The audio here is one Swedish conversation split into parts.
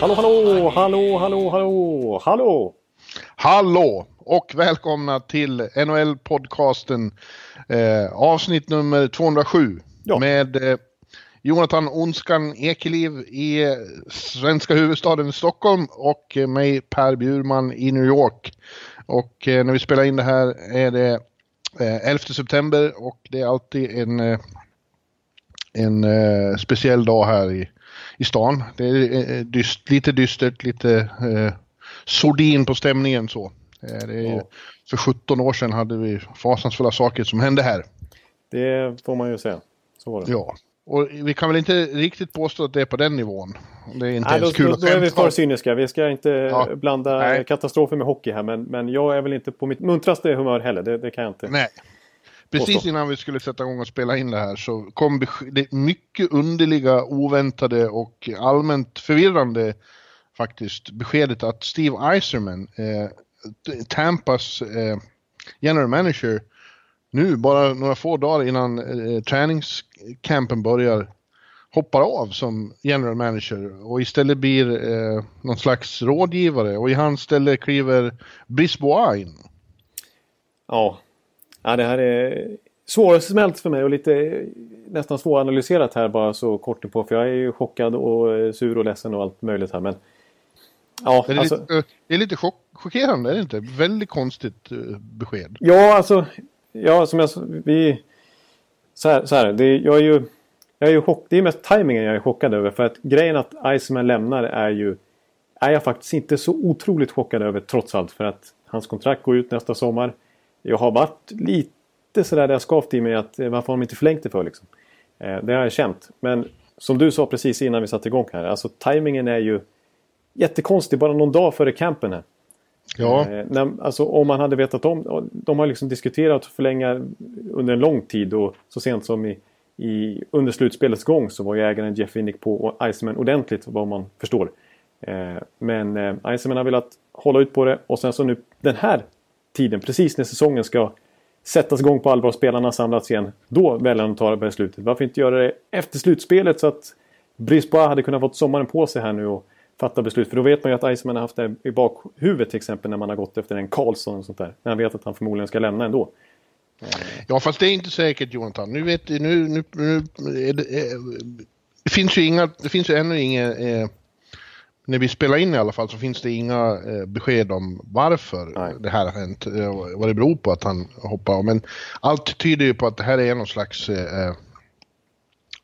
Hallå, hallå, hallå, hallå, hallå, hallå! Hallå och välkomna till NHL-podcasten eh, avsnitt nummer 207 Ja. med eh, Jonathan Onskan Ekeliv i eh, svenska huvudstaden Stockholm och eh, mig Per Bjurman i New York. Och eh, när vi spelar in det här är det eh, 11 september och det är alltid en, en eh, speciell dag här i, i stan. Det är eh, dyst, lite dystert, lite eh, sordin på stämningen så. Eh, Det är, Ja. För 17 år sedan hade vi fasansfulla saker som hände här. Det får man ju säga. Så var det. Ja. Och vi kan väl inte riktigt påstå att det är på den nivån. Det är inte Nej, då, ens kul då, då är vi för cyniska. Vi ska inte Ja. blanda Nej. katastrofer med hockey här. Men, men jag är väl inte på mitt muntraste humör heller. Det, det kan jag inte. Nej. Precis innan vi skulle sätta igång och spela in det här så kom det mycket underliga, oväntade och allmänt förvirrande faktiskt beskedet att Steve Eiserman, eh, Tampas eh, general manager, nu bara några få dagar innan eh, träningscampen börjar hoppar av som general manager och istället blir eh, någon slags rådgivare och i hans ställe kliver Brisbois in. Ja. Ja, det här är svårsmält för mig och lite nästan svåranalyserat här bara så kort på. För jag är ju chockad och eh, sur och ledsen och allt möjligt här. Men ja, Det är, alltså, lite, det är lite chock, chockerande, är det inte? Väldigt konstigt eh, besked. Ja, alltså. Ja, som jag vi... Så här, så här det, jag är ju... Jag är ju chock, det är mest tajmingen jag är chockad över. För att grejen att Iceman lämnar är ju... Är jag faktiskt inte så otroligt chockad över trots allt. För att hans kontrakt går ut nästa sommar. Jag har varit lite sådär där jag skavt i mig att eh, varför har de inte förlängt det för liksom. Eh, det har jag känt. Men som du sa precis innan vi satte igång här. Alltså tajmingen är ju jättekonstig bara någon dag före campen här. Ja, Eh, när, alltså, om man hade vetat om... De har liksom diskuterat att förlänga under en lång tid och så sent som i, i, under slutspelets gång så var ju ägaren Jeff Winnick på Iceman ordentligt vad man förstår. Men Iceman har velat hålla ut på det och sen så nu den här tiden, precis när säsongen ska sättas igång på allvar och spelarna samlats igen. Då väljer han att ta beslutet. Varför inte göra det efter slutspelet så att Brisbois hade kunnat fått sommaren på sig här nu och fatta beslut. För då vet man ju att Iceman har haft det i bakhuvudet till exempel när man har gått efter en Karlsson och sånt där. När han vet att han förmodligen ska lämna ändå. Eh. ja, fast det är inte säkert Jonathan. Nu vet nu, nu, nu är det, eh, det finns ju inga, det finns ju ännu inga, eh, när vi spelar in i alla fall så finns det inga eh, besked om varför Nej. det här har hänt, eh, vad det beror på att han hoppar av. Men allt tyder ju på att det här är någon slags eh,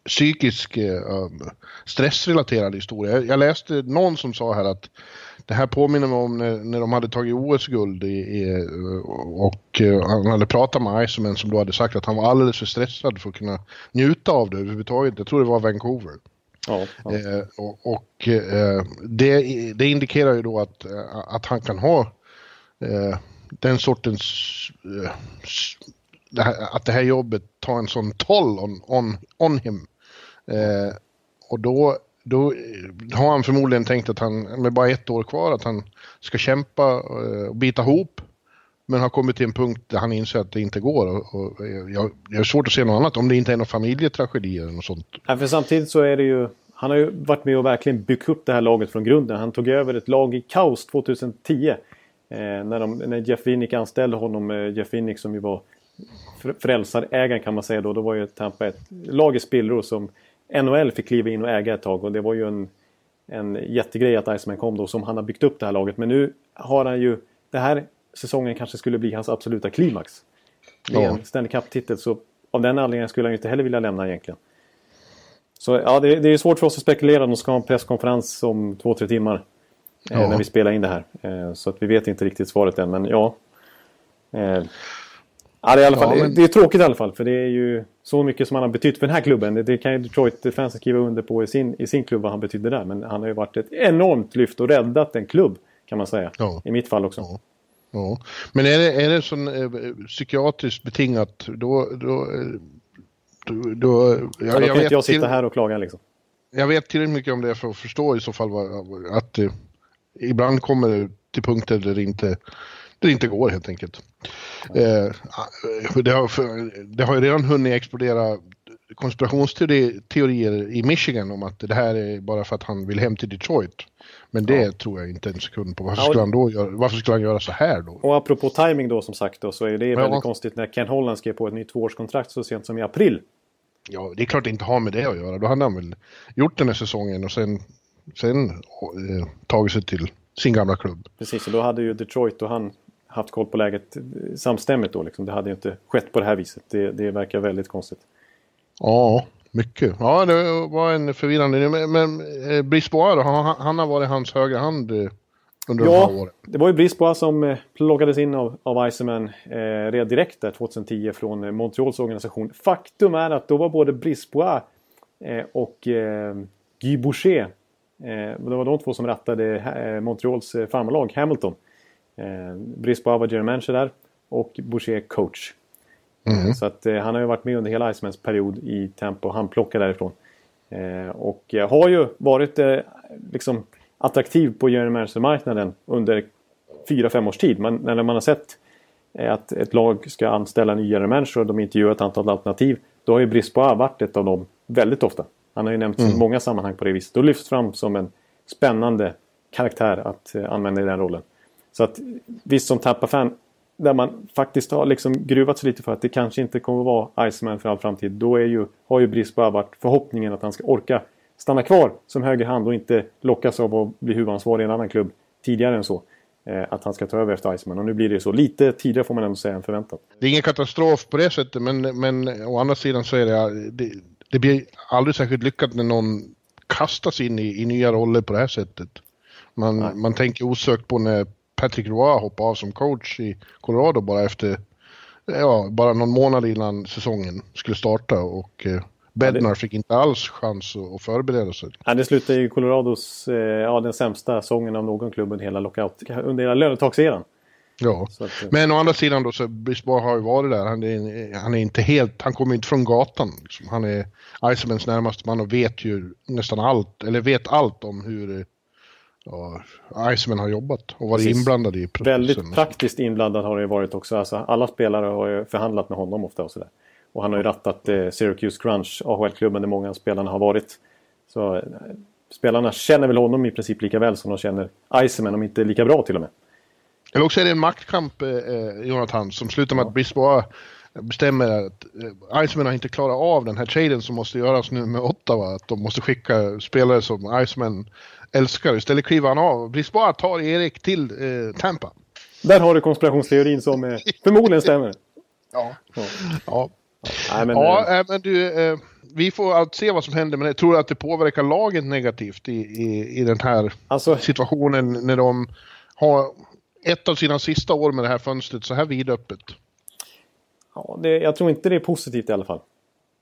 psykisk eh, stressrelaterad historia. Jag, läste någon som sa här att det här påminner mig om när, när de hade tagit OS-guld och eh, han hade pratat med Iceman som då hade sagt att han var alldeles för stressad för att kunna njuta av det överhuvudtaget. Jag tror det var Vancouver. Ja, ja. Eh, och och eh, det, det indikerar ju då att, eh, att han kan ha eh, den sortens... Eh, det här, att det här jobbet tar en sån toll on, on, on him. Eh, och då, då har han förmodligen tänkt att han, med bara ett år kvar, att han ska kämpa eh, och bita ihop. Men har kommit till en punkt där han inser att det inte går. Och, och jag, jag har svårt att se något annat, om det inte är någon familjetragedi eller något sånt. Ja, för samtidigt så är det ju... Han har ju varit med och verkligen byggt upp det här laget från grunden. Han tog över ett lag i kaos 2010. Eh, när, de, när Jeff Winnick anställde honom. Eh, Jeff Winnick som ju var frälsarägaren kan man säga då. Då var ju Tampa ett lag i spillror som NHL fick kliva in och äga ett tag. Och det var ju en, en jättegrej att Iceman kom då som han har byggt upp det här laget. Men nu har han ju... Det här säsongen kanske skulle bli hans absoluta klimax. Med Ja. en Stanley Cup-titel så av den anledningen skulle han ju inte heller vilja lämna egentligen. Så ja, det, det är svårt för oss att spekulera. De ska ha en presskonferens om två, tre timmar. Eh, Ja. när vi spelar in det här. Eh, så att vi vet inte riktigt svaret än. Men ja. Eh, Ja, det, är i alla fall, ja, men... det är tråkigt i alla fall. För det är ju så mycket som han har betytt för den här klubben. Det, det kan ju Detroit-fansen skriva under på i sin, i sin klubb vad han betydde där. Men han har ju varit ett enormt lyft och räddat en klubb. Kan man säga. Ja. I mitt fall också. Ja. Men är det, är det sån, eh, psykiatriskt betingat då... då, då, då jag, ja, då kan inte jag sitta till, här och klaga liksom. Jag vet tillräckligt mycket om det för att förstå i så fall vad, att eh, ibland kommer det till punkter där det inte det inte går helt enkelt. Eh, det, har, det har ju redan hunnit explodera konspirationsteorier i Michigan om att det här är bara för att han vill hem till Detroit. Men det ja. tror jag inte en sekund på. Varför, ja, skulle han då göra, varför skulle han göra så här då? Och apropå timing då som sagt då, så är det ja. väldigt konstigt när Ken Holland skrev på ett nytt tvåårskontrakt så sent som i april. Ja, det är klart det inte har med det att göra. Då hade han väl gjort den här säsongen och sen, sen eh, tagit sig till sin gamla klubb. Precis, och då hade ju Detroit och han haft koll på läget samstämmigt då. Liksom. Det hade ju inte skett på det här viset. Det, det verkar väldigt konstigt. Ja, mycket. Ja, det var en förvirrande... Men, men eh, Brisbois? Han, han, har varit hans högra hand eh, under ja, de här åren. det var ju Brisbois som eh, plockades in av, av Iceman eh, redan direkt där 2010 från eh, Montreals organisation. Faktum är att då var både Brisbois eh, och eh, Guy Boucher det var de två som rattade Montreals farmarlag Hamilton. Eh, Brisbois var general manager där och Boucher coach. Mm. Så att eh, han har ju varit med under hela Icemans period i Tampa och han plockar därifrån. Eh, och eh, har ju varit liksom attraktiv på general manager-marknaden under 4-5 års tid. Man, när man har sett att ett lag ska anställa en ny general manager och de intervjuar ett antal alternativ. Då har ju Brisbois varit ett av dem väldigt ofta. Han har ju nämnts mm. i många sammanhang på det viset och lyfts fram som en spännande karaktär att använda i den rollen. Så att visst som Tappa-fan där man faktiskt har liksom gruvat sig lite för att det kanske inte kommer att vara Iceman för all framtid. Då är ju, har ju Brisbane varit förhoppningen att han ska orka stanna kvar som högerhand och inte lockas av att bli huvudansvarig i en annan klubb tidigare än så. Eh, att han ska ta över efter Iceman. Och nu blir det så. Lite tidigare får man ändå säga än förväntat. Det är ingen katastrof på det sättet men, men å andra sidan så är det, det, det blir aldrig särskilt lyckat när någon kastas in i, i nya roller på det här sättet. Man, man tänker osökt på när Patrick Roy hoppade av som coach i Colorado bara efter, ja, bara någon månad innan säsongen skulle starta och eh, Bednar fick inte alls chans att förbereda sig. Ja, det slutade i Colorados, eh, ja den sämsta säsongen av någon klubb under hela lockout, under hela lönetagseran. Ja, att, eh, men å andra sidan då så Brisbane har ju varit där. Han är, han är inte helt, han kommer inte från gatan. Liksom. Han är Icemans närmaste man och vet ju nästan allt, eller vet allt om hur Iceman har jobbat och varit Precis. inblandad i processen. Väldigt praktiskt inblandad har det varit också. Alltså, alla spelare har ju förhandlat med honom ofta och sådär. Och han har ju rattat eh, Syracuse Crunch, AHL-klubben där många av spelarna har varit. Så eh, spelarna känner väl honom i princip lika väl som de känner Iceman, om inte lika bra till och med. Eller också är det en maktkamp, eh, eh Jonathan, som slutar med ja. att Brisbane bestämmer att eh, Iceman har inte klarat av den här traden som måste göras nu med Ottawa. Att de måste skicka spelare som Iceman älskar. Istället kliver han av. Brisbane tar Erik till eh, Tampa. Där har du konspirationsteorin som eh, förmodligen stämmer. Ja. Ja. ja. Nej, men, ja, äh, men du, eh, vi får allt se vad som händer, men jag tror att det påverkar laget negativt i, i, i den här alltså, situationen när de har ett av sina sista år med det här fönstret så här vidöppet. Ja, det, jag tror inte det är positivt i alla fall.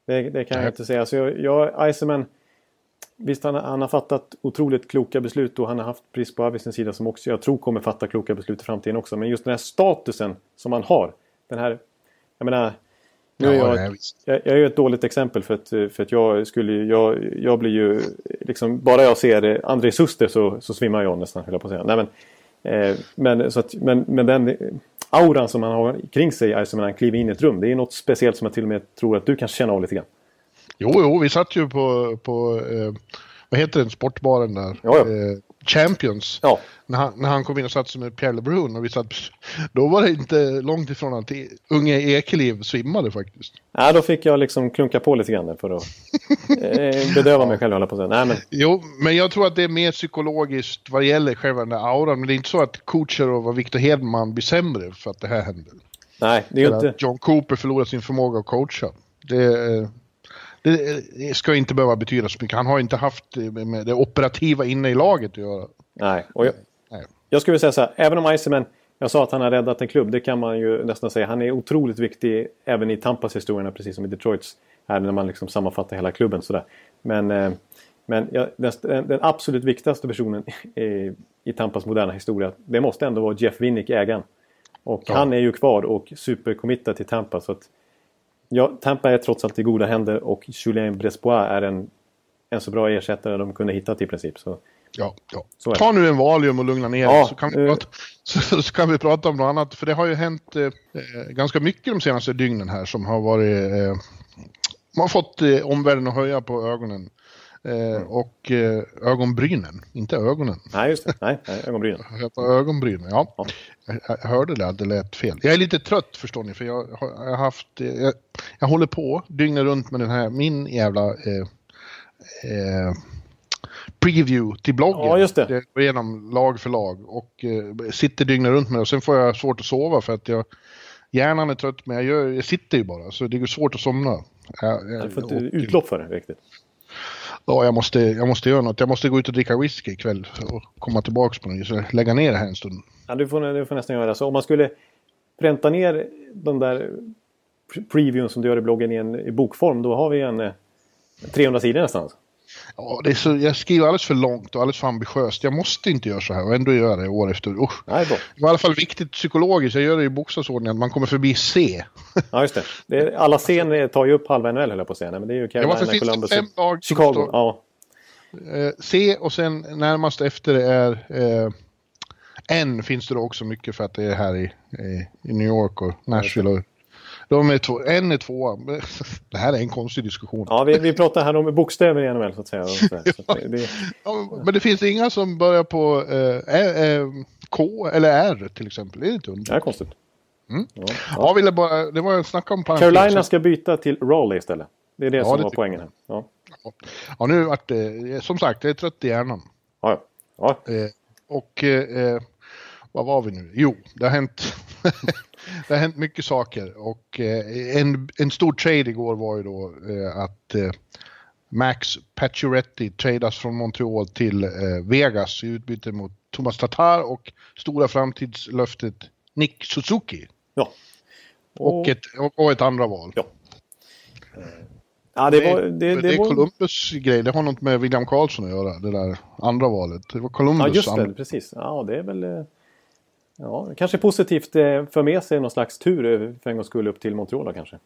Det, det kan Nej. jag inte säga. Så jag, jag Iceman, Visst, han, han, har fattat otroligt kloka beslut och han har haft pris på Avis sida som också jag tror kommer fatta kloka beslut i framtiden också. Men just den här statusen som han har. Den här, jag menar, nu är jag, jag, jag är ju ett dåligt exempel för att, för att jag skulle jag, jag blir ju liksom, bara jag ser André Suster så, så svimmar jag nästan, höll jag på att säga. Nej, men, eh, men, så att, men, men den auran som han har kring sig, alltså när han kliver in i ett rum, det är något speciellt som jag till och med tror att du kan känna av lite grann. Jo, jo, vi satt ju på, på eh, vad heter den, sportbaren där? Ja, ja. Eh, Champions. Ja. När, han, när han kom in och satt sig med Pierre LeBrun och vi satt, då var det inte långt ifrån att unge Ekeliv svimmade faktiskt. Nej, då fick jag liksom klunka på lite grann för att eh, bedöva mig själv, på att Nej, men... Jo, men jag tror att det är mer psykologiskt vad gäller själva den där auran. Men det är inte så att coacher och Victor Hedman blir sämre för att det här händer. Nej, det är ju inte... John Cooper förlorar sin förmåga att coacha. Det, det ska inte behöva betyda så mycket. Han har inte haft med det operativa inne i laget att göra. Nej, och jag, Nej. jag skulle säga så här, även om Iceman Jag sa att han har räddat en klubb, det kan man ju nästan säga. Han är otroligt viktig även i Tampas historierna, precis som i Detroits. Här när man liksom sammanfattar hela klubben sådär. Men, eh, men ja, den, den, absolut viktigaste personen i, i Tampas moderna historia, det måste ändå vara Jeff Winnick, ägaren. Och ja. han är ju kvar och supercommittad till Tampa. Så att, ja, Tampa är trots allt i goda händer och Julien Brespois är en, en så bra ersättare de kunde hitta i princip. Så, ja, ja. Ta nu en Valium och lugna ner ja, så, kan vi uh, prata, så, så, kan vi prata om något annat. För det har ju hänt eh, eh, ganska mycket de senaste dygnen här som har varit... Eh, man har fått eh, omvärlden att höja på ögonen. Eh, mm. Och eh, ögonbrynen, inte ögonen. Nej, just det. Nej, ögonbrynen. På ögonbrynen, ja. ja. Jag, jag hörde det, det lät fel. Jag är lite trött förstår ni, för jag har haft... Jag, jag håller på dygnet runt med den här, min jävla... Eh, eh, preview till bloggen. Ja, just det. Jag går igenom lag för lag och eh, sitter dygnet runt med det. Och sen får jag svårt att sova för att jag... Hjärnan är trött, men jag, gör, jag sitter ju bara, så det är svårt att somna. Jag, jag, får inte utlopp för det riktigt ja, jag måste, jag måste göra något. Jag måste gå ut och dricka whisky ikväll och komma tillbaka på något. vis. lägga ner det här en stund. Ja, du får, du får nästan göra så. Om man skulle pränta ner de där previewn som du gör i bloggen i, en, i bokform, då har vi en eh, 300 sidor nästan. Ja, det är så, jag skriver alldeles för långt och alldeles för ambitiöst. Jag måste inte göra så här och ändå gör jag det år efter år. Nej, då. Det var i alla fall viktigt psykologiskt. Jag gör det i bokstavsordning att man kommer förbi C. Ja, just det. det är, alla C tar ju upp halva NHL höll jag på att säga. men det är ju Carolina, ja, Columbus, fem lag Chicago. Ja. Eh, C och sen närmast efter är eh, N finns det då också mycket för att det är här i, i, i New York och Nashville och de är två, en är två. Det här är en konstig diskussion. Ja, vi, vi pratar här om bokstäver i NHL så att säga. Så det, det... Ja, men det finns inga som börjar på eh, eh, K eller R till exempel. Det är inte Det är konstigt. Mm. Ja, ja. ville bara, det var en snack om Carolina ska byta till Raleigh istället. Det är det ja, som det var poängen här. Ja. ja, nu vart det, som sagt, jag är trött i hjärnan. Ja, ja. Eh, och eh, vad var vi nu? Jo, det har hänt det har hänt mycket saker och eh, en, en stor trade igår var ju då eh, att eh, Max Pacioretty tradas från Montreal till Vegas i utbyte mot Thomas Tatar och stora framtidslöftet Nick Suzuki. Ja. Och, och ett, och ett andra val. Ja. Ja, det, var, det, det, det är var... Columbus grej, det har något med William Karlsson att göra, det där andra valet. Det var Columbus. Ja, just det, precis. Ja, det är väl... Ja, kanske positivt eh, för med sig någon slags tur eh, för en gångs skull upp till Montreal kanske.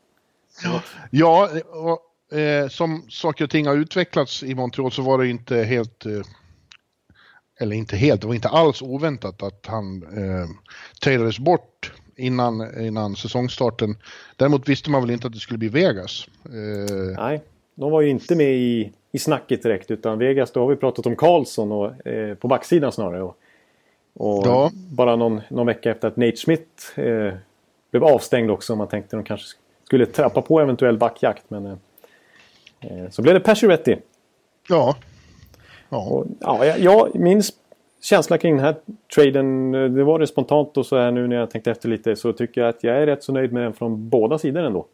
Ja, ja och, eh, som saker och ting har utvecklats i Montreal så var det inte helt eh, eller inte helt, det var inte alls oväntat att han eh, tradades bort innan, innan säsongstarten. Däremot visste man väl inte att det skulle bli Vegas. Eh, Nej, de var ju inte med i, i snacket direkt utan Vegas, då har vi pratat om Karlsson och, eh, på backsidan snarare. Och och ja. bara någon, någon vecka efter att Nate Smith eh, blev avstängd också. Man tänkte att de kanske skulle trappa på eventuell backjakt. Men eh, eh så blev det Pacioretty. Ja. Ja. Och, ja, jag, min känsla kring den här traden, eh, det var det spontant och så här nu när jag tänkte efter lite så tycker jag att jag är rätt så nöjd med den från båda sidor ändå.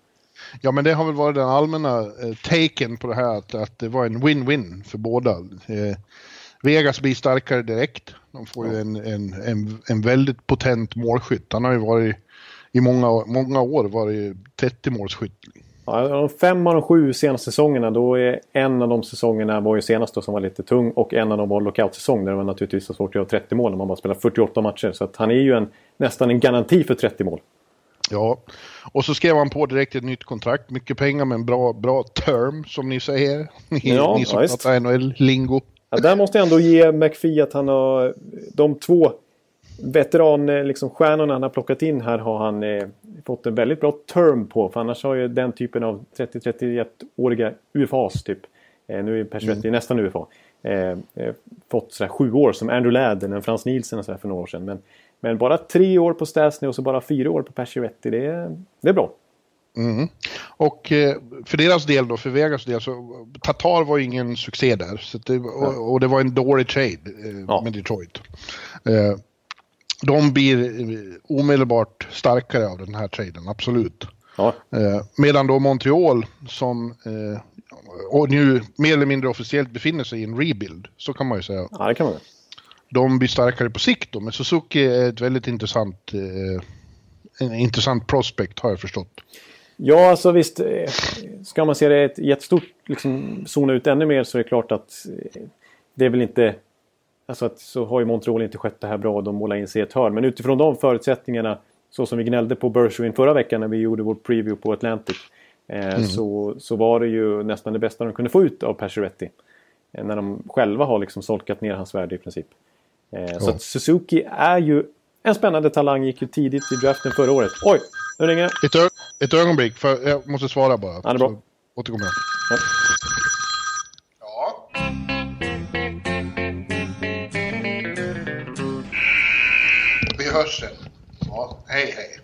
Ja men det har väl varit den allmänna eh, taken på det här att, att det var en win-win för båda. Eh, Vegas blir starkare direkt. De får ju en, en, en, en väldigt potent målskytt. Han har ju varit i många, många år varit 30 målskytt. Ja, de fem av de sju senaste säsongerna, då är en av de säsongerna var ju senast då som var lite tung och en av dem var lockout-säsong där det var naturligtvis så svårt att göra 30 mål när man bara spelar 48 matcher. Så att han är ju en, nästan en garanti för 30 mål. Ja, och så skrev han på direkt ett nytt kontrakt. Mycket pengar med en bra, bra term som ni säger. Ni, ja, ni som ja, pratar NHL-lingo. Ja, där måste jag ändå ge McPhee att han har... De två veteranstjärnorna liksom, han har plockat in här har han eh, fått en väldigt bra term på. För annars har ju den typen av 30-31-åriga UFAs typ. Eh, nu är Persuetti mm. nästan UFA. Eh, eh, fått sådär sju år som Andrew Ladden, en Frans Nielsen sådär för några år sedan. Men, men bara tre år på Stasny och så bara fyra år på Persuetti. Det, det är bra. Mm. Och eh, för deras del då, för Vegas del, så Tatar var ingen succé där. Så det, och, och, det var en dålig trade eh, ja. med Detroit. Eh, de blir omedelbart starkare av den här traden, absolut. Ja. medan då Montreal som och nu mer eller mindre officiellt befinner sig i en rebuild, så kan man ju säga. Ja, det kan man de blir starkare på sikt då. Men Suzuki är ett väldigt intressant, en intressant prospect har jag förstått. Ja, alltså visst. eh, Ska man se det i ett jättestort, liksom zona ut ännu mer så är det klart att eh, det är väl inte... Alltså att så har ju Montreal inte skött det här bra. De målar in sig i ett hörn. Men utifrån de förutsättningarna, så som vi gnällde på Bergevin förra veckan när vi gjorde vår preview på Atlantic. Eh, så, så var det ju nästan det bästa de kunde få ut av Pacioretty. När de själva har liksom solkat ner hans värde i princip. Så att Suzuki är ju en spännande talang. Gick ju tidigt i draften förra året. Oj, nu ringer det. Ett, ö- ett ögonblick, för jag måste svara bara. Ja, det är bra. Så återkommer jag. Ja. Ja. Vi hörs sen. Ja, hej hej.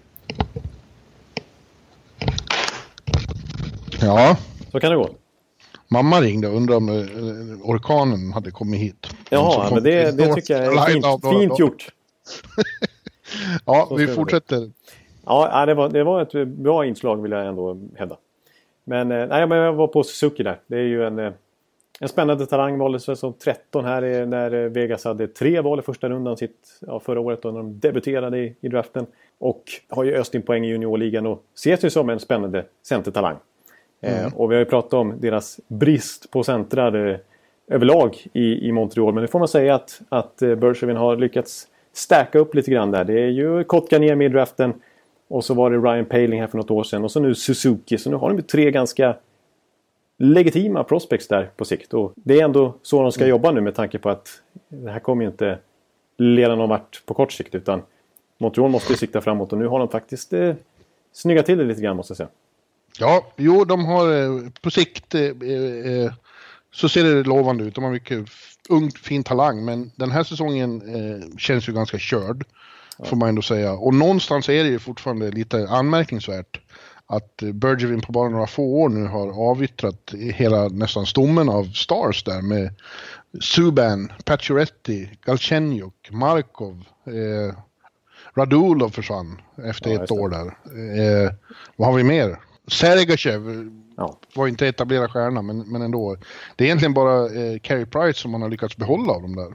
Ja, Så kan det gå. mamma ringde och undrade om eh, orkanen hade kommit hit. Jaha, kom men det, det tycker jag är fint, fint gjort. Ja, Så vi fortsätter. Ja, det var, det var ett bra inslag vill jag ändå hävda. Men, eh, nej, men jag var på Suzuki där. Det är ju en, eh, en spännande talang. Valdes som 13 här när eh, Vegas hade tre val i första rundan sitt, ja, förra året då, när de debuterade i, i draften. Och har ju öst in poäng i juniorligan och ses ju som en spännande centertalang. Eh, och vi har ju pratat om deras brist på centrar eh, överlag i, i Montreal. Men nu får man säga att, att eh, Bergevin har lyckats stärka upp lite grann där. Det är ju Kotkaniemi i draften. Och så var det Ryan Paling här för något år sedan. Och så nu Suzuki. Så nu har de tre ganska legitima prospects där på sikt. Och det är ändå så de ska jobba nu med tanke på att det här kommer ju inte leda någon vart på kort sikt. Utan Montreal måste ju sikta framåt och nu har de faktiskt eh, snyggat till det lite grann måste jag säga. Ja, jo, de har eh, på sikt eh, eh, så ser det lovande ut. De har mycket f- ung, fin talang, men den här säsongen eh, känns ju ganska körd. Får man ändå säga. Och någonstans är det ju fortfarande lite anmärkningsvärt att Bergevin på bara några få år nu har avyttrat hela nästan stommen av stars där med Subban, Pacioretty, Galchenyuk, Markov, eh, Radulov försvann efter Ja, ett år där. Eh, vad har vi mer? Sergachev Ja, var inte etablerad stjärna, men, men ändå. Det är egentligen bara eh, Carey Price som man har lyckats behålla av dem där.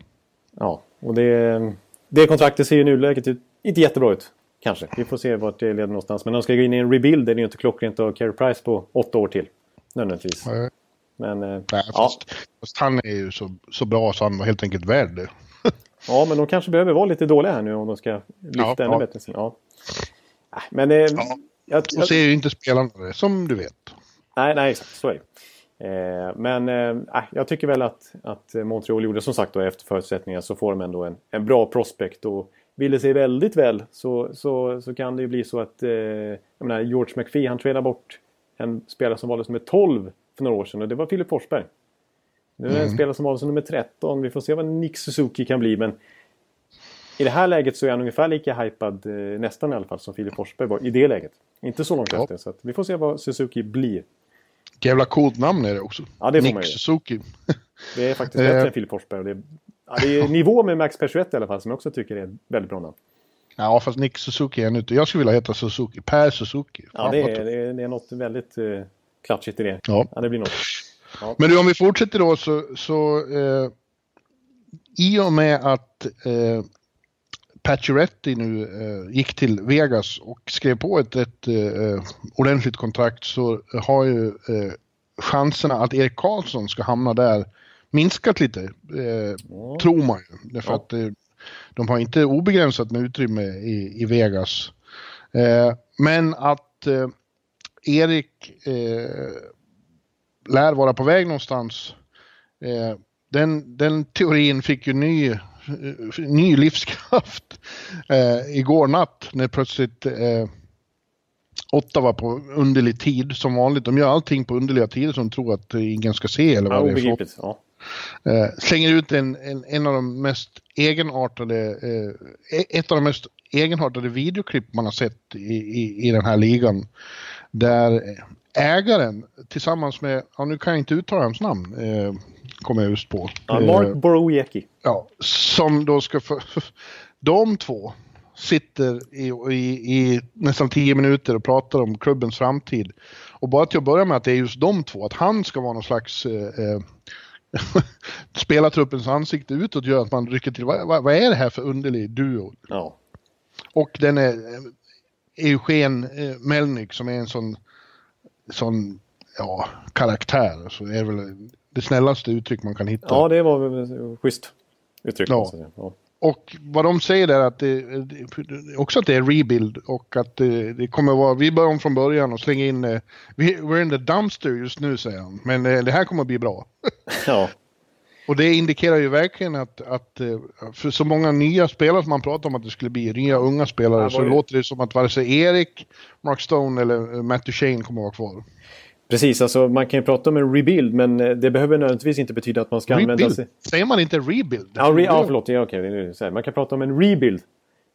ja. och det, det kontraktet ser ju i nuläget ut, inte jättebra ut. Kanske. Vi får se vart det leder någonstans. Men de ska gå in i en rebuild. Det är ju inte klockrent att ha Carey Price på åtta år till. Nödvändigtvis. Eh, Men, eh, Nej, ja. fast, fast han är ju så, så bra så han var helt enkelt värd det. ja, men de kanske behöver vara lite dåliga här nu om de ska lyfta Ja, ännu ja. bättre. Ja. Nej, Men... Eh, Ja. jag, Och jag, ser ju inte spelarna det, som du vet. Nej, nej, exakt. Så är det. Eh, men eh, nej, jag tycker väl att, att Montreal gjorde som sagt då efter förutsättningar så får de ändå en, en bra prospect. Och vill det sig väldigt väl så, så, så kan det ju bli så att eh, jag menar, George McPhee han tradar bort en spelare som valdes nummer 12 för några år sedan och det var Filip Forsberg. Nu är det en spelare som valdes nummer 13. Vi får se vad Nick Suzuki kan bli men i det här läget så är han ungefär lika hypad, eh, nästan i alla fall, som Filip Forsberg var i det läget. Inte så långt Ja. efter, så att vi får se vad Suzuki blir. Jävla coolt namn är det också. Ja, det får Nick man ju. Suzuki. Det är faktiskt Eh. bättre än Filip Forsberg. Det, ja, det är nivå med Max Pacioretty i alla fall, som jag också tycker är väldigt bra namn. Ja, fast Nick Suzuki är ännu inte. Jag skulle vilja heta Suzuki. Per Suzuki. Ja, det är, det är, det är något väldigt uh, klatschigt i det. Ja. Ja, det blir något. Men du, om vi fortsätter då så, så eh, i och med att eh, Pacioretty nu eh, gick till Vegas och skrev på ett, ett eh, ordentligt kontrakt så har ju eh, chanserna att Erik Karlsson ska hamna där minskat lite, eh, tror man ju. Därför Ja. att eh, de har inte obegränsat med utrymme i, i Vegas. Eh, men att Erik lär vara på väg någonstans. Den, den teorin fick ju ny, ny livskraft eh, igår natt när plötsligt eh, Ottawa på underlig tid som vanligt. De gör allting på underliga tider som tror att ingen ska se eller Ja, vad det är. för-. Ja. Eh, slänger ut en, en, en av de mest egenartade, eh, ett av de mest egenartade videoklipp man har sett i, i, i den här ligan. Där ägaren tillsammans med, ja nu kan jag inte uttala hans namn, eh, kommer jag just på. Ja, Eh, Mark Borowiecki. ja, som då ska få, de två sitter i, i, i nästan tio minuter och pratar om klubbens framtid. Och bara till att börja med att det är just de två, att han ska vara någon slags eh, eh, spelartruppens ansikte utåt gör att man rycker till. Vad, vad, vad är det här för underlig duo? Ja. Och den är Eugen eh, Melnyk som är en sån, sån ja, karaktär. Så är väl det snällaste uttryck man kan hitta. Ja, det var väl schysst uttryck. Ja. Ja. Och vad de säger är att det, också att det är rebuild och att det, det kommer vara, vi börjar om från början och slänger in, eh, vi, we're in the dumpster just nu säger han, men eh, det här kommer att bli bra. ja. Och det indikerar ju verkligen att, att eh, för så många nya spelare som man pratar om att det skulle bli, nya unga spelare, så det- låter det som att vare sig Erik, Mark Stone eller Matt Duchene kommer att vara kvar. Precis, alltså man kan ju prata om en rebuild men eh, det behöver nödvändigtvis inte betyda att man ska använda sig... Rebuild? Säger man inte rebuild? Ja, re, ja förlåt. Ja, säger. Man kan prata om en rebuild.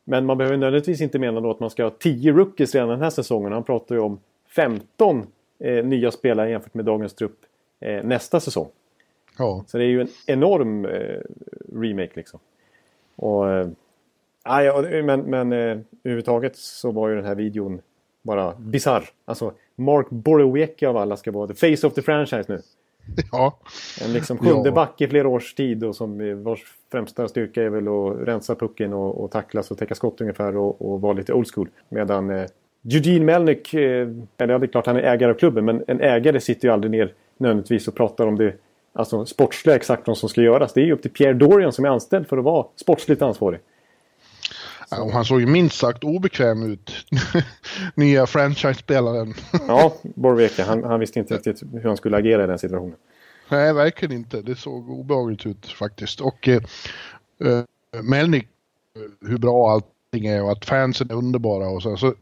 Men man behöver nödvändigtvis inte mena då att man ska ha 10 rookies redan den här säsongen. Han pratar ju om 15 eh, nya spelare jämfört med dagens trupp eh, nästa säsong. Ja. Så det är ju en enorm eh, remake liksom. Och, eh, ja, men men eh, överhuvudtaget så var ju den här videon bara bizarr. Alltså Mark Borowiecki av alla ska vara the face of the franchise nu. ja. En liksom sjunde Ja. back i flera års tid och som vars främsta styrka är väl att rensa pucken och, och tacklas och täcka skott ungefär och, och vara lite old school. Medan eh, Eugene Melnyk, eh, eller ja, det är klart han är ägare av klubben men en ägare sitter ju aldrig ner nödvändigtvis och pratar om det alltså sportsliga exakt vad som ska göras. Det är ju upp till Pierre Dorian som är anställd för att vara sportsligt ansvarig. Ja, han såg ju minst sagt obekväm ut. Nya franchise-spelaren. Ja, Borowiecki, han, han visste inte riktigt hur han skulle agera i den situationen. Nej, verkligen inte. Det såg obehagligt ut faktiskt. Och eh, eh, Melnick, eh, hur bra allting är och att fansen är underbara och så. så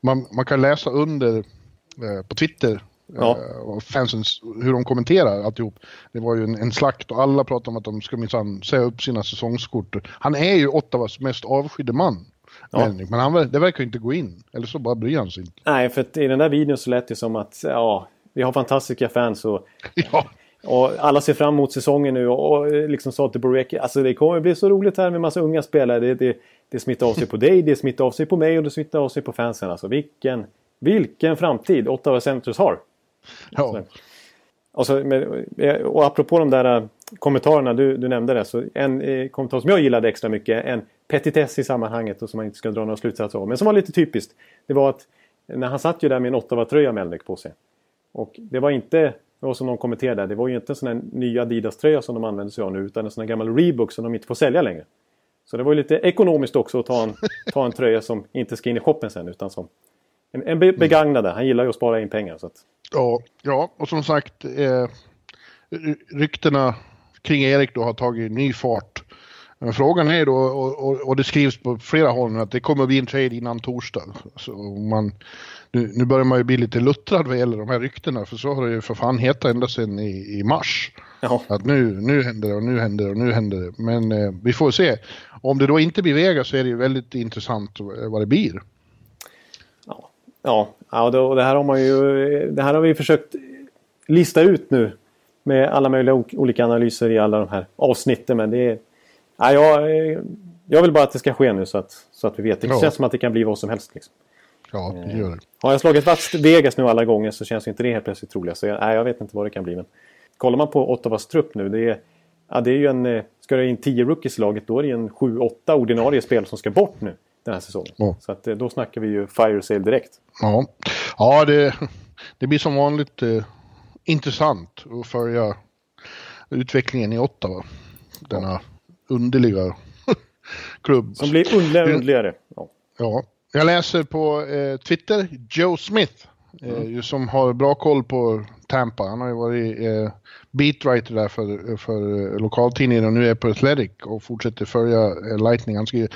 man, man kan läsa under eh, på Twitter Ja. eh, och fansens, hur de kommenterar alltihop. Det var ju en, en slakt och alla pratar om att de ska minsann säga upp sina säsongskort. Han är ju Ottawas mest avskydde man. Ja. Men han, det verkar ju inte gå in. Eller så bara bryr han sig inte. Nej, för att i den där videon så lät det som att ja, vi har fantastiska fans och Ja, Och alla ser fram emot säsongen nu och, och liksom sa till Boreki, alltså det kommer bli så roligt här med massa unga spelare. Det, det, det smittar av sig på dig, det smittar av sig på mig och det smittar av sig på fansen. Alltså vilken, vilken framtid Ottawa Senators har ja. Alltså, alltså, och, så, eh, och apropå de där eh, kommentarerna, du, du nämnde det. Så en eh, kommentar som jag gillade extra mycket, en petitess i sammanhanget och som man inte ska dra några slutsatser av. Men som var lite typiskt. Det var att när han satt ju där med en Ottawa-tröja Melnick på sig. Och det var inte, det var som någon kommenterade, det var ju inte en sån här ny Adidas-tröja som de använder sig av nu utan en sån här gammal Reebok som de inte får sälja längre. Så det var ju lite ekonomiskt också att ta en, ta en tröja som inte ska in i shoppen sen utan som en, en be- begagnade. Han gillar ju att spara in pengar. Så att, Ja, ja, och som sagt, eh, ry- ryktena kring Erik då har tagit ny fart. Men frågan är då, och, och, och det skrivs på flera håll att det kommer bli en trade innan torsdag. Så man, nu, nu börjar man ju bli lite luttrad vad gäller de här ryktena, för så har det ju för fan hetat ända sedan i, i mars. ja. Att nu, nu händer det och nu händer det och nu händer det. Men eh, vi får se. Om det då inte blir Vegas så är det ju väldigt intressant vad det blir. Ja, och det, och det här har man ju det här har vi försökt lista ut nu med alla möjliga olika analyser i alla de här avsnitten. Men det är, ja, jag, eh, jag vill bara att det ska ske nu så att, så att vi vet. Det Ja. känns som att det kan bli vad som helst. Liksom. Ja, det gör det. Har jag slagit fast Vegas nu alla gånger så känns inte det helt plötsligt troligt. Så jag, nej, jag vet inte vad det kan bli. Men kollar man på Ottawas trupp nu. Det är, ja, det är ju en, eh, ska det in 10 rookies i laget då är det ju en 7-8 ordinarie spel som ska bort nu den här säsongen. Ja. Så att, eh, då snackar vi ju fire sale direkt. Ja, ja det, det blir som vanligt eh, intressant att följa utvecklingen i Ottawa. Denna underliga klubb. Som blir underligare och underligare. Ja. Ja, jag läser på eh, Twitter, Joe Smith, eh, ju som har bra koll på Tampa. Han har ju varit eh, beatwriter där för, för eh, lokaltidningen och nu är på Athletic och fortsätter följa eh, Lightning. Han skriver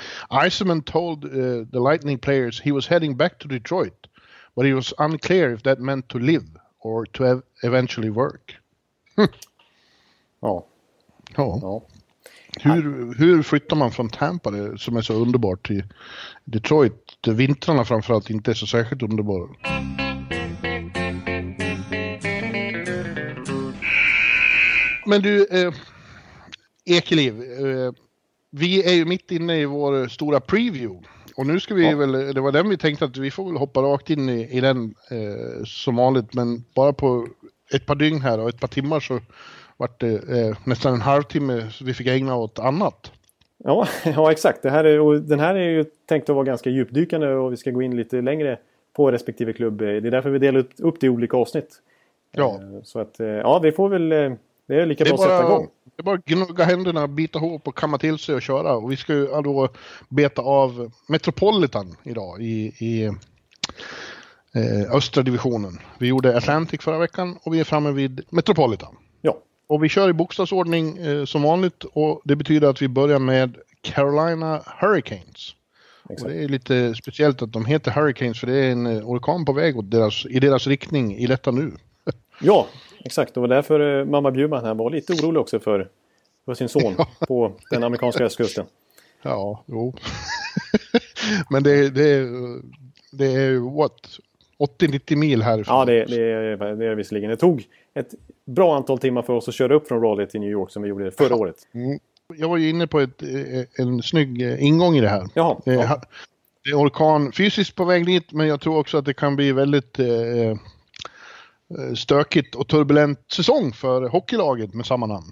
Iceman told eh, the Lightning players he was heading back to Detroit but he was unclear if that meant to live or to ev- eventually work. Ja. Ja. Ja. Hur, hur flyttar man från Tampa, det, som är så underbart, till Detroit, där vintrarna framförallt inte är så särskilt underbara? Men du, eh, Ekeliv, eh, vi är ju mitt inne i vår stora preview. Och nu ska vi Ja. väl, det var den vi tänkte att vi får väl hoppa rakt in i, i den eh, som vanligt, men bara på ett par dygn här och ett par timmar så vart det eh, nästan en halvtimme vi fick ägna åt annat. Ja, ja exakt. Det här är, den här är ju tänkt att vara ganska djupdykande och vi ska gå in lite längre på respektive klubb. Det är därför vi delar upp det i olika avsnitt. Ja. Eh, så att, eh, ja, vi får väl... Det är lika bra att sätta igång. Det är bara att gnugga händerna, bita ihop och kamma till sig och köra. Och vi ska ju då beta av Metropolitan idag i, i eh, östra divisionen. Vi gjorde Atlantic förra veckan och vi är framme vid Metropolitan. Ja. Och vi kör i bokstavsordning eh, som vanligt och det betyder att vi börjar med Carolina Hurricanes. Och det är lite speciellt att de heter Hurricanes för det är en eh, orkan på väg åt deras, i deras riktning i detta nu. Ja, exakt. Och därför eh, mamma Bjurman här var lite orolig också för, för sin son på den amerikanska östkusten. Ja, jo. Men det, det, det är what? 80-90 mil härifrån. Ja, det, det, är, det är visserligen. Det tog ett bra antal timmar för oss att köra upp från Raleigh till New York som vi gjorde förra året. Mm. Jag var ju inne på ett, eh, en snygg eh, ingång i det här. Jaha, ja. Det är orkan fysiskt på väg dit, men jag tror också att det kan bli väldigt eh, stökigt och turbulent säsong för hockeylaget med samma namn.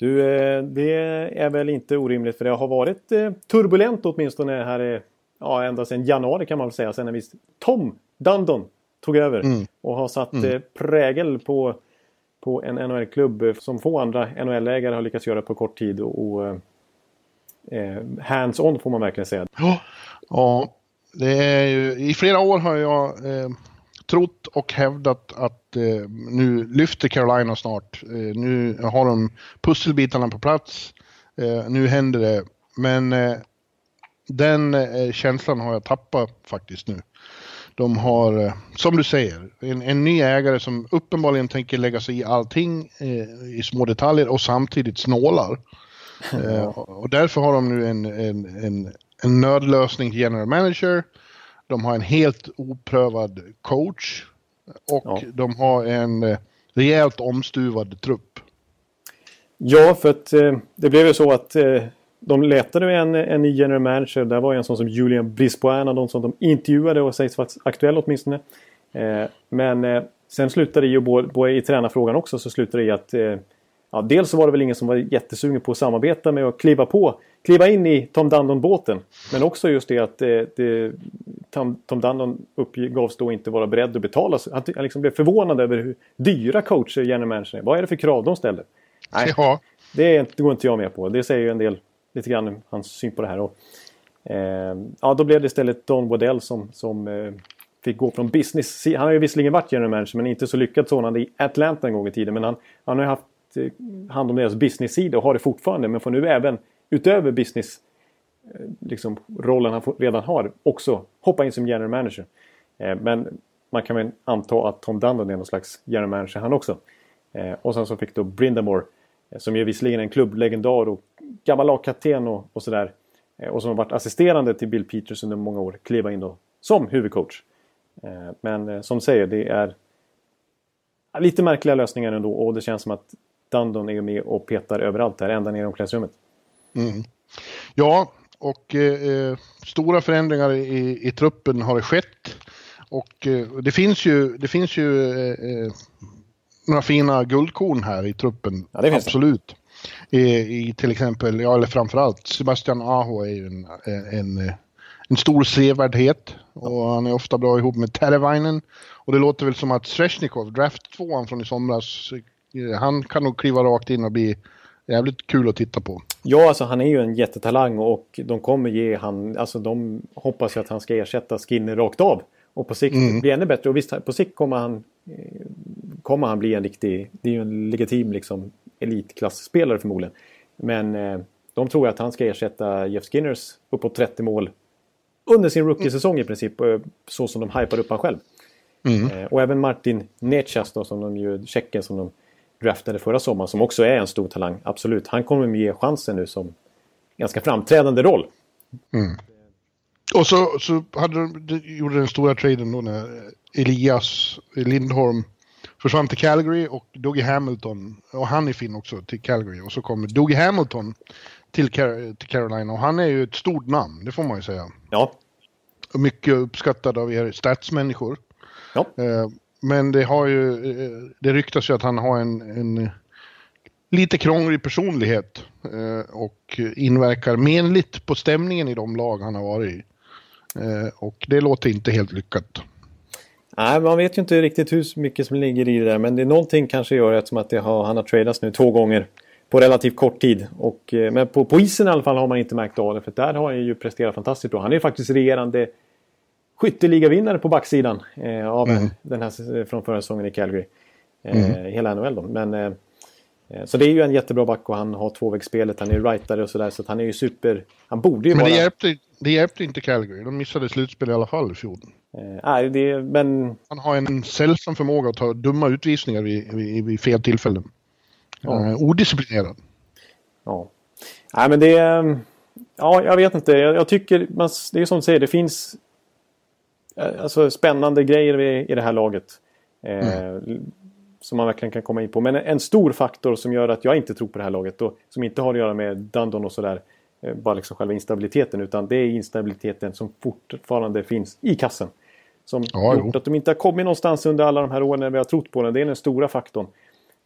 Du, det är väl inte orimligt för det har varit turbulent åtminstone här ja, ända sedan januari kan man väl säga. Sen när vi Tom Dundon tog över mm. och har satt mm. prägel på på en NHL-klubb som få andra NHL-ägare har lyckats göra på kort tid. Och, och eh, hands-on får man verkligen säga. Ja, ja det är ju, i flera år har jag eh, trott och hävdat att eh, nu lyfter Carolina snart. Eh, nu har de pusselbitarna på plats. Eh, nu händer det. Men eh, den känslan har jag tappat faktiskt nu. De har, eh, som du säger, en, en ny ägare som uppenbarligen tänker lägga sig i allting eh, i små detaljer och samtidigt snålar. eh, och därför har de nu en, en, en, en nödlösning till general manager. De har en helt oprövad coach. Och ja. de har en eh, rejält omstuvad trupp. Ja, för att eh, det blev ju så att eh, de letade en, en ny general manager. Där var en sån som Julian Brisbois, någon som de intervjuade och sägs vara aktuell åtminstone. Eh, men eh, sen slutade det ju, både i tränarfrågan också, så slutade det i att eh, ja, dels så var det väl ingen som var jättesugen på att samarbeta med och kliva på, kliva in i Tom Dundon-båten. Men också just det att eh, det, Tom, Tom Dundon uppgavs då inte vara beredd att betala. Han, han liksom blev förvånad över hur dyra coacher general manager är. Vad är det för krav de ställer? Nej, ja. det, det går inte jag med på. Det säger ju en del lite grann hans syn på det här. Och, eh, ja, då blev det istället Don Waddell som, som eh, fick gå från business. Han har ju visserligen varit general manager men inte så lyckad sådan i Atlanta en gång i tiden. Men han, han har ju haft eh, hand om deras business-sida och har det fortfarande. Men får nu även utöver business eh, liksom, rollen han redan har också hoppa in som general manager. Eh, men man kan väl anta att Tom Dundon är någon slags general manager han också. Eh, och sen så fick då Brindamore som är visserligen en klubblegendar och gammal lagkapten och, och sådär. Och som har varit assisterande till Bill Peters under många år. Kliva in då som huvudcoach. Men som säger, det är lite märkliga lösningar ändå. Och det känns som att Dundon är med och petar överallt här, ända ner i omklädningsrummet. Mm. Ja, och eh, stora förändringar i, i truppen har det skett. Och eh, det finns ju, det finns ju eh, några fina guldkorn här i truppen. Ja, det Absolut. I, I, till exempel, ja eller framförallt Sebastian Aho är ju en, en, en stor sevärdhet och han är ofta bra ihop med Terevainen. Och det låter väl som att Sveshnikov, draft tvåan från i somras, han kan nog kliva rakt in och bli jävligt kul att titta på. Ja, alltså han är ju en jättetalang och de kommer ge han, alltså de hoppas ju att han ska ersätta Skinner rakt av. Och på sikt mm. bli ännu bättre. Och visst, på sikt kommer han, eh, kommer han bli en riktig... Det är ju en legitim liksom, elitklasspelare förmodligen. Men eh, de tror att han ska ersätta Jeff Skinners uppåt 30 mål under sin rookie-säsong i princip. Eh, så som de hypar upp han själv. Mm. Eh, och även Martin Nechas då, som de ju, tjecken som de draftade förra sommaren. Som också är en stor talang. Absolut. Han kommer ge chansen nu som ganska framträdande roll. Mm. Och så, så hade de, gjorde den stora traden då när Elias Lindholm försvann till Calgary och Dougie Hamilton, och han är fin också, till Calgary. Och så kommer Dougie Hamilton till, Car till Carolina och han är ju ett stort namn, det får man ju säga. Ja. Mycket uppskattad av er statsmänniskor. Ja. Eh, men det har ju, eh, det ryktas ju att han har en, en eh, lite krånglig personlighet eh, och inverkar menligt på stämningen i de lag han har varit i. Och det låter inte helt lyckat. Nej, man vet ju inte riktigt hur mycket som ligger i det där. Men det är någonting kanske gör eftersom att det har, han har tradats nu två gånger på relativt kort tid. Och, men på, på isen i alla fall har man inte märkt av det. För där har han ju presterat fantastiskt bra. Han är ju faktiskt regerande skytteligavinnare på backsidan eh, av mm. den här från förra säsongen i Calgary. Eh, mm. Hela NHL då. Men, eh, eh, så det är ju en jättebra back och han har tvåvägsspelet. Han är rightare och sådär. Så att han är ju super... Han borde ju Men vara... det hjälpte, det hjälpte inte Calgary. De missade slutspel i alla fall i fjol. Eh, nej, det, men... Han har en sällsam förmåga att ta dumma utvisningar vid, vid, vid fel tillfällen. Ja. Odisciplinerad. Ja. Nej, men det... Ja, jag vet inte. Jag, jag tycker... Man, det är som du säger, det finns alltså, spännande grejer i, i det här laget. Eh, mm. Som man verkligen kan komma in på. Men en stor faktor som gör att jag inte tror på det här laget och som inte har att göra med Dundon och sådär. Eh, bara liksom själva instabiliteten utan det är instabiliteten som fortfarande finns i kassen. Som ja, gjort att de inte har kommit någonstans under alla de här åren när vi har trott på det. Det är den stora faktorn.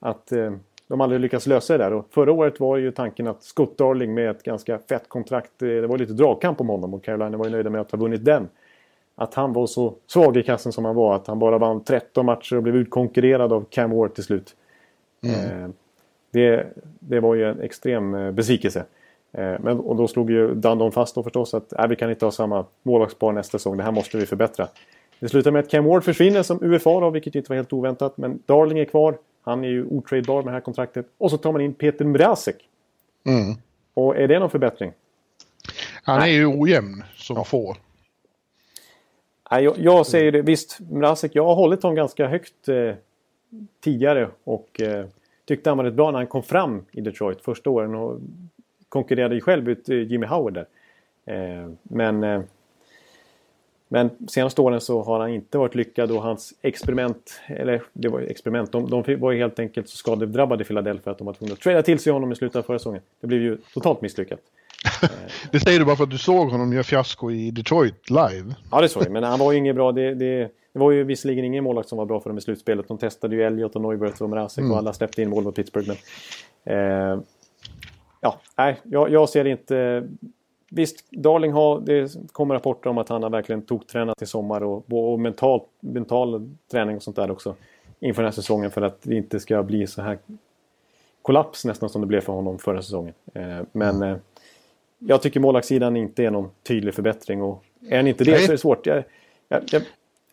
Att eh, de aldrig lyckats lösa det där. Och förra året var ju tanken att Scott Darling med ett ganska fett kontrakt. Eh, det var lite dragkamp om honom och Carolina var ju nöjda med att ha vunnit den. Att han var så svag i kassen som han var. Att han bara vann 13 matcher och blev utkonkurrerad av Cam Ward till slut. Mm. Eh, det, det var ju en extrem eh, besvikelse. Eh, men, och då slog ju Dundon fast då förstås att äh, vi kan inte ha samma målvaktspar nästa säsong. Det här måste vi förbättra. Det slutar med att Cam Ward försvinner som UFA då, vilket inte var helt oväntat. Men Darling är kvar. Han är ju otradebar med det här kontraktet. Och så tar man in Peter Mrazek. Mm. Och är det någon förbättring? Han är ju ojämn som ja. få. Nej, jag, jag säger det. Visst, Mrazek, jag har hållit honom ganska högt eh, tidigare. Och eh, tyckte han var rätt bra när han kom fram i Detroit första åren. Och konkurrerade ju själv ut eh, Jimmy Howard där. Eh, men, eh, men senaste åren så har han inte varit lyckad och hans experiment, eller det var experiment, de, de var ju helt enkelt så skadedrabbade i Philadelphia att de var tvungna att trada till sig honom i slutet av förra säsongen. Det blev ju totalt misslyckat. det säger du bara för att du såg honom göra fiasko i Detroit live. Ja, det såg jag. Men han var ju inget bra. Det, det, det var ju visserligen ingen målvakt som var bra för dem i slutspelet. De testade ju Elliot och Neuberth och Mrazek mm. och alla släppte in mål mot Pittsburgh. Men, eh, ja, nej, jag, jag ser inte... Visst, Darling har, det kommer rapporter om att han har verkligen toktränat i sommar och, och mental, mental träning och sånt där också. Inför den här säsongen för att det inte ska bli så här kollaps nästan som det blev för honom förra säsongen. Eh, men mm. Eh, jag tycker målvaktssidan inte är någon tydlig förbättring och är han inte det Nej. så är det svårt. Jag, jag, jag,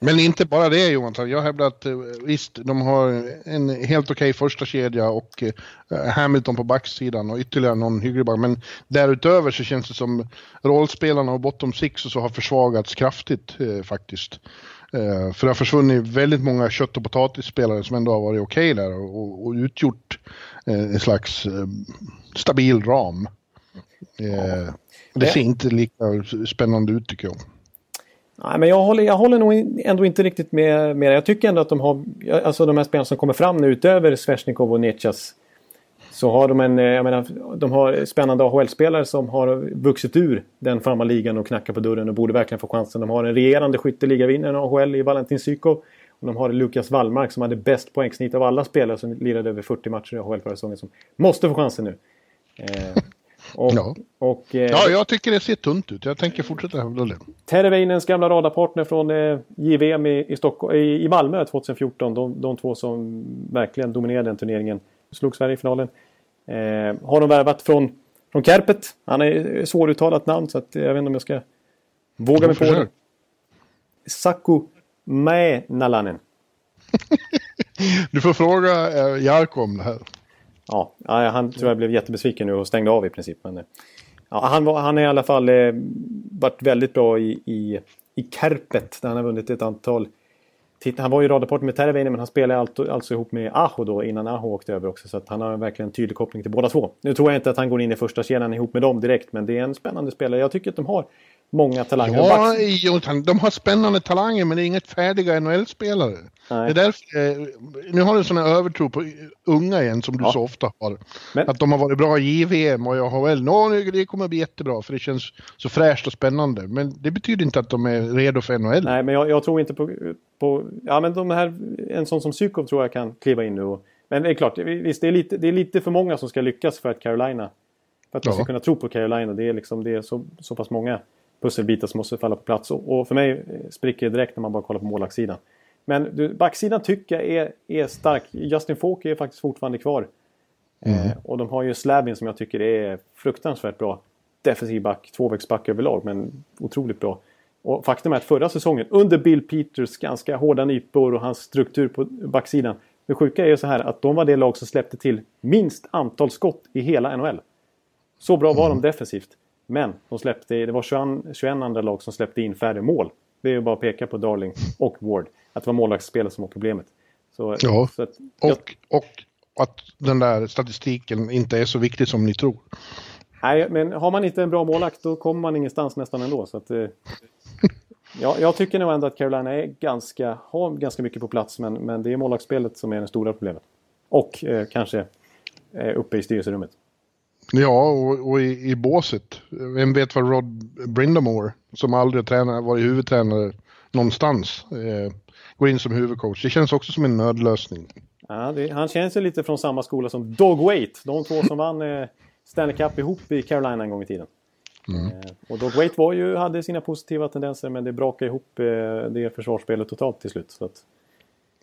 men inte bara det Johan, jag hävdar att eh, visst, de har en helt okej okay första kedja och uh, Hamilton på backsidan och ytterligare någon hygglig back. Men därutöver så känns det som rollspelarna och bottom six och så har försvagats kraftigt uh, faktiskt. Uh, för det har försvunnit väldigt många kött och potatisspelare som ändå har varit okej okay där och, och utgjort en slags stabil ram. Ja. Det ser inte lika spännande ut tycker jag. Nej, men jag håller, jag håller nog ändå inte riktigt med, med Jag tycker ändå att de har, alltså de här spelarna som kommer fram nu utöver Svesjnikov och Nechas. Så har de en, jag menar, de har spännande AHL-spelare som har vuxit ur den farmarligan och knackar på dörren och borde verkligen få chansen. De har en regerande skytteligavinnare i AHL i Valentin Sykov. Och de har Lukas Wallmark som hade bäst poängsnitt av alla spelare som lirade över 40 matcher i AHL förra säsongen. Som måste få chansen nu. Eh, och, ja. Och, eh, ja, jag tycker det ser tunt ut. Jag tänker fortsätta hävda det. Terveinens gamla radarpartner från eh, JVM i, i, Stockholm, i, i Malmö 2014. De, de två som verkligen dominerade den turneringen. Slog Sverige i finalen. Eh, har de värvat från, från Kärpet. Han är svåruttalat namn så att jag vet inte om jag ska våga mig på det. Saku Mäenalanen. du får fråga eh, Jarko om det här. Ja, han tror jag blev jättebesviken nu och stängde av i princip. Men, eh, ja, han, var, han har i alla fall eh, varit väldigt bra i, i, i Kärpet där han har vunnit ett antal titlar. han var ju radarpartner med Terveinen men han spelade alltså, alltså ihop med Aho då innan Aho åkte över också. Så att han har verkligen en tydlig koppling till båda två. Nu tror jag inte att han går in i första kedjan ihop med dem direkt men det är en spännande spelare. Jag tycker att de har många talanger. Ja, Jonathan, de har spännande talanger men det är inget färdiga NHL-spelare. Det är därför, eh, nu har du en sån här övertro på unga igen som du ja. så ofta har. Men... Att de har varit bra i JVM och i AHL. Nå, det kommer bli jättebra för det känns så fräscht och spännande. Men det betyder inte att de är redo för NHL. Nej, men jag, jag tror inte på, på... Ja, men de här, en sån som Sykov tror jag kan kliva in nu och Men det är klart, visst det är, lite, det är lite för många som ska lyckas för att Carolina... För att man ska kunna tro på Carolina. Det är, liksom, det är så, så pass många pusselbitar som måste falla på plats. Och, för mig spricker det direkt när man bara kollar på målvaktssidan. Men du, backsidan tycker jag är, är stark. Justin Falk är faktiskt fortfarande kvar. Mm. Eh, och de har ju Slabin som jag tycker är fruktansvärt bra. Defensiv back, tvåvägsback överlag, men otroligt bra. Och faktum är att förra säsongen, under Bill Peters ganska hårda nypor och hans struktur på backsidan. Det sjuka är ju så här att de var det lag som släppte till minst antal skott i hela NHL. Så bra var mm. de defensivt. Men de släppte, det var 21, 21 andra lag som släppte in färre mål. Det är ju bara att peka på Darling och Ward. Att det var målvaktsspelet som var problemet. Så, ja, så att, jag... och, och att den där statistiken inte är så viktig som ni tror. Nej, men har man inte en bra målvakt då kommer man ingenstans nästan ändå. Så att, eh, ja, jag tycker nog ändå att Carolina är ganska, har ganska mycket på plats men, men det är målvaktsspelet som är det stora problemet. Och eh, kanske eh, uppe i styrelserummet. Ja, och, och i, i båset. Vem vet vad Rod Brindamore, som aldrig tränat, varit huvudtränare någonstans, eh, går in som huvudcoach. Det känns också som en nödlösning. Ja, det, han känns ju lite från samma skola som Dog Wait. De två som vann eh, Stanley Cup ihop i Carolina en gång i tiden. Mm. Eh, och Dog Wait var ju, hade sina positiva tendenser men det brakade ihop eh, det försvarsspelet totalt till slut. Så att,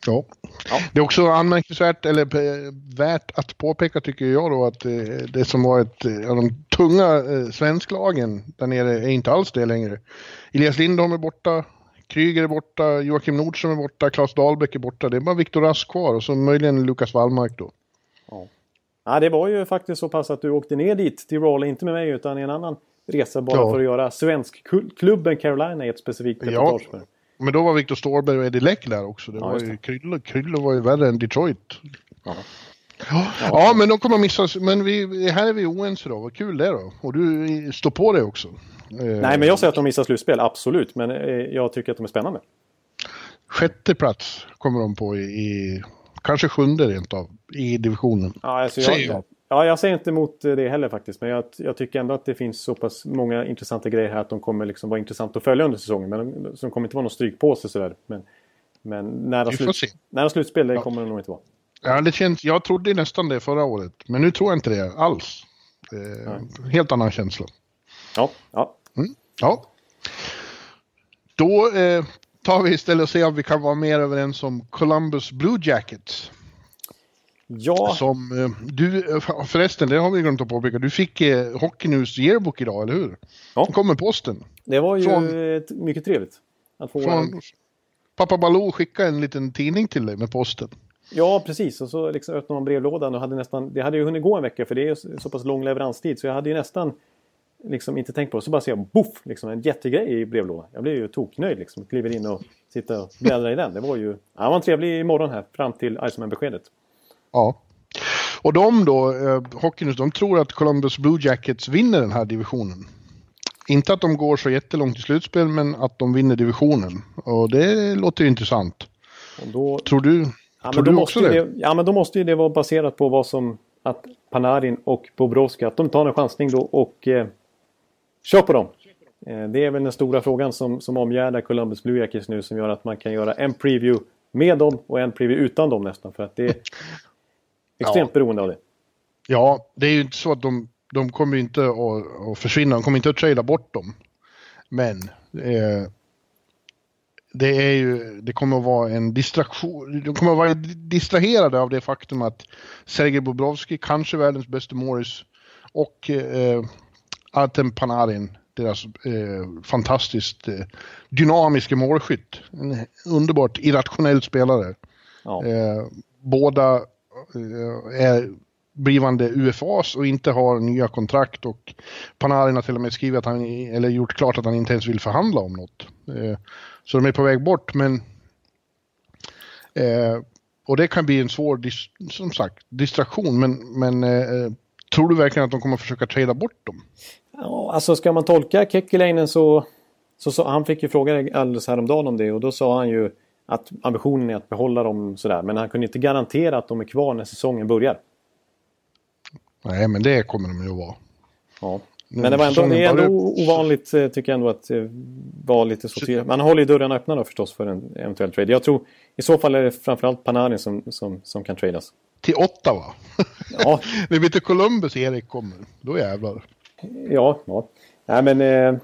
Ja. ja. Det är också anmärkningsvärt, eller eh, värt att påpeka tycker jag då att eh, det som var ett eh, av de tunga svensklagen där nere är inte alls det längre. Elias Lindholm är borta, Kryger är borta, Joakim Nordström är borta, Claes Dahlbäck är borta. Det är bara Viktor Rask kvar och så möjligen Lukas Wallmark då. Ja. ja, det var ju faktiskt så pass att du åkte ner dit till Raleigh, inte med mig utan i en annan resa bara ja. för att göra svensk-klubben Carolina i ett specifikt reportage. Ja. Men då var Viktor Ståhlberg och Eddie Läck där också. Det ja, var ju, Krylle, Krylle var ju värre än Detroit. Ja. Ja, ja, men de kommer att missa. Men vi, här är vi oense då. Vad kul det då. Och du står på det också. Nej, men jag säger att de missar slutspel, absolut. Men eh, jag tycker att de är spännande. Sjätte plats kommer de på i, i kanske sjunde rent av, i divisionen. Ja, alltså jag. Ja, jag säger inte emot det heller faktiskt. Men jag, jag, tycker ändå att det finns så pass många intressanta grejer här att de kommer liksom vara intressant att följa under säsongen. Men de, de kommer inte vara någon strykpåse sådär. Men, men nära, slut, nära slutspel, det ja. kommer de nog inte vara. Ja, det känns, jag trodde nästan det förra året. Men nu tror jag inte det alls. Eh, helt annan känsla. Ja, ja. Mm, ja. Då eh, tar vi istället och ser om vi kan vara mer överens om Columbus Blue Jackets. Ja. Som eh, du, eh, förresten, det har vi glömt att påpeka. Du fick eh, Hockey News Yearbook idag, eller hur? Ja. Den kom med posten. Det var ju från, mycket trevligt. Att få från. Pappa Baloo skickade en liten tidning till dig med posten. Ja, precis. Och så liksom öppnade man brevlådan och hade nästan... Det hade ju hunnit gå en vecka för det är så pass lång leveranstid. Så jag hade ju nästan liksom inte tänkt på det. Så bara ser jag boff, liksom en jättegrej i brevlådan. Jag blev ju toknöjd liksom. Kliver in och sitter och bläddrar i den. Det var ju... Ja, det var en trevlig morgon här fram till Iceman-beskedet. Ja. Och de då, eh, Hockeynews, de tror att Columbus Blue Jackets vinner den här divisionen. Inte att de går så jättelångt i slutspel, men att de vinner divisionen. Och det låter ju intressant. Då, tror du, ja, tror du också det? det? Ja, men då måste ju det vara baserat på vad som... Att Panarin och Bobrovski, att de tar en chansning då och eh, kör på dem. Eh, det är väl den stora frågan som, som omgärdar Columbus Blue Jackets nu som gör att man kan göra en preview med dem och en preview utan dem nästan. För att det, Extremt ja. beroende av det. Ja, det är ju inte så att de, de kommer inte att, att försvinna, de kommer inte att trada bort dem. Men eh, det, är ju, det kommer att vara en distraktion. De kommer att vara distraherade av det faktum att Sergej Bobrovski, kanske världens bästa Morris, och eh, Artem Panarin, deras eh, fantastiskt eh, dynamiska målskytt. En underbart irrationell spelare. Ja. Eh, båda Eh, är blivande UFAs och inte har nya kontrakt och Panarin har till och med skrivit att han, eller gjort klart att han inte ens vill förhandla om något. Eh, så de är på väg bort men eh, och det kan bli en svår, som sagt, distraktion men, men tror du verkligen att de kommer försöka trada bort dem? Ja, alltså ska man tolka Kekkeläinen så, så, så, han fick ju frågan alldeles häromdagen om det och då sa han ju att ambitionen är att behålla dem sådär. Men han kunde inte garantera att de är kvar när säsongen börjar. Nej, men det kommer de ju att vara. Ja. Men det, var ändå, det är ändå ovanligt eh, tycker jag ändå att eh, vara lite så Man håller ju dörrarna öppna då förstås för en eventuell trade. Jag tror i så fall är det framförallt Panarin som, som, som kan tradas. Till åtta va? Ja. När vi till Columbus Erik kommer, då jävlar. Ja, ja. Nej men... Eh,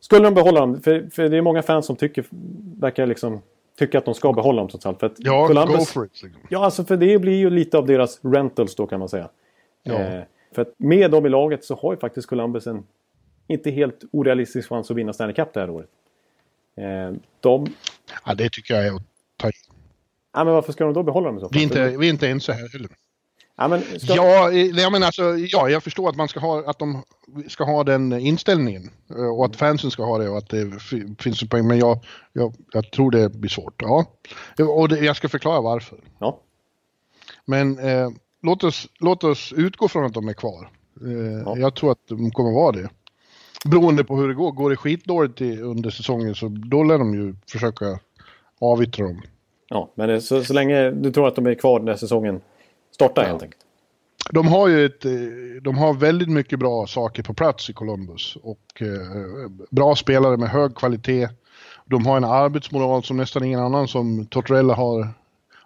skulle de behålla dem? För, för det är många fans som tycker, verkar liksom tycker att de ska behålla dem trots allt. För att ja, Columbus, go for it. Liksom. Ja, alltså för det blir ju lite av deras rentals då kan man säga. Ja. Eh, för att med dem i laget så har ju faktiskt Columbus en inte helt orealistisk chans att vinna Stanley Cup det här året. Eh, de... Ja, det tycker jag är att ta i. Ja, men varför ska de då behålla dem i så fall? Vi är inte, vi är inte ense här heller. Ja, men ska... ja, jag menar alltså, ja, jag förstår att man ska ha, att de ska ha den inställningen eh, och att fansen ska ha det och att det finns en poäng. Men jag, jag, jag tror det blir svårt. Ja, och det, jag ska förklara varför. Ja. Men eh, låt, oss, låt oss utgå från att de är kvar. Eh, ja. Jag tror att de kommer vara det. Beroende på hur det går. Går det skitdåligt under säsongen så då lär de ju försöka avyttra dem. Ja, men det, så, så länge du tror att de är kvar när säsongen startar ja. helt enkelt. De har ju ett, eh, de har väldigt mycket bra saker på plats i Columbus och eh, bra spelare med hög kvalitet. De har en arbetsmoral som nästan ingen annan som Tortorella har,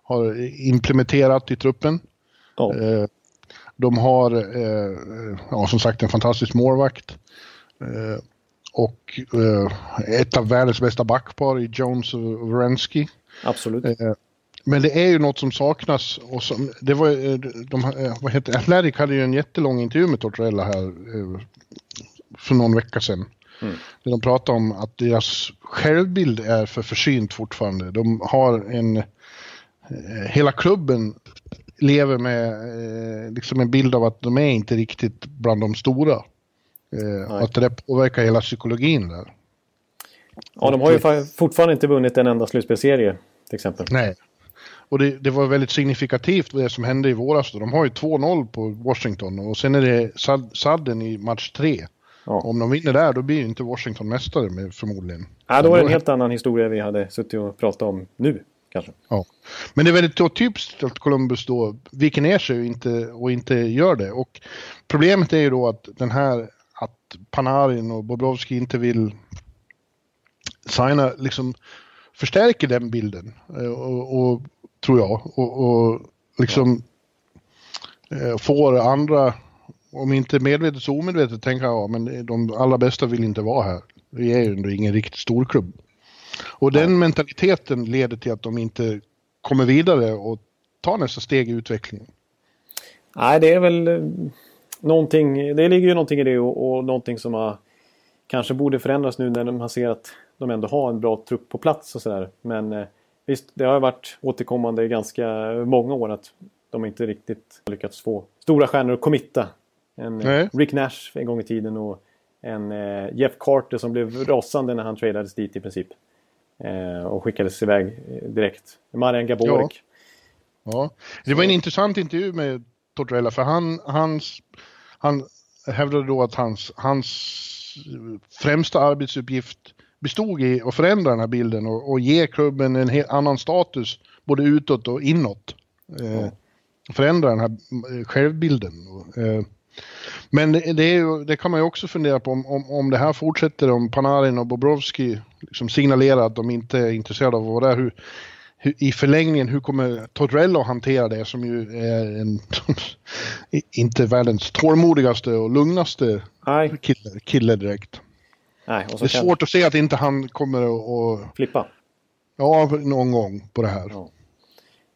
har implementerat i truppen. Ja. Eh, de har, eh, ja, som sagt, en fantastisk målvakt. Eh, och eh, ett av världens bästa backpar i Jones och Wrensky. Absolut. Men det är ju något som saknas. Och som, det var, de, vad heter Athletic hade ju en jättelång intervju med Tortorella här för någon vecka sedan. Mm. Där de pratade om att deras självbild är för försynt fortfarande. De har en... Hela klubben lever med eh, liksom en bild av att de är inte riktigt bland de stora. Eh, och att det påverkar hela psykologin där. Ja, de har ju fortfarande inte vunnit en enda slutspelserie till exempel. Nej. Och det, det, var väldigt signifikativt det som hände i våras. De har ju 2-0 på Washington och sen är det sadden i match 3. Ja. Om de vinner där då blir ju inte Washington mästare med, förmodligen. Ja, då är det en helt annan historia vi hade suttit och pratat om nu kanske. Ja. Men det är väldigt typiskt att Columbus då viker ner sig och inte, och inte gör det. Och problemet är ju då att den här att Panarin och Bobrovski inte vill signa, liksom förstärker den bilden. Eh, och, och tror jag. Och, och liksom ja. får andra, om inte medvetet så omedvetet, tänka ja men de allra bästa vill inte vara här. Vi är ju ändå ingen riktigt stor klubb. Och den mentaliteten leder till att de inte kommer vidare och tar nästa steg i utvecklingen. Nej, det är väl eh, någonting, det ligger ju någonting i det och, och någonting som har, kanske borde förändras nu när man ser att de ändå har en bra trupp på plats och sådär. Men eh, visst, det har varit återkommande i ganska många år att de inte riktigt lyckats få stora stjärnor att committa. En eh, Nej. Rick Nash en gång i tiden och en Jeff Carter som blev rasande när han tradades dit i princip. Eh, och skickades iväg eh, direkt. Marian Gaborik. Ja. ja. Det var en intressant intervju med Tortorella för han, hans, han hävdade då att hans, hans främsta arbetsuppgift bestod i att förändra den här bilden och, och ge klubben en helt annan status både utåt och inåt. Eh, förändra den här eh, självbilden. Eh, men det, det, ju, det, kan man ju också fundera på om, om, om det här fortsätter, om Panarin och Bobrovski liksom signalerar att de inte är intresserade av att vara där. Hur, hur, I förlängningen, hur kommer Torrello hantera det som ju är en, inte världens tålmodigaste och lugnaste kille, kille direkt. Nej, det är kan... svårt att se att inte han kommer att... Flippa? Ja, någon gång på det här. Ja.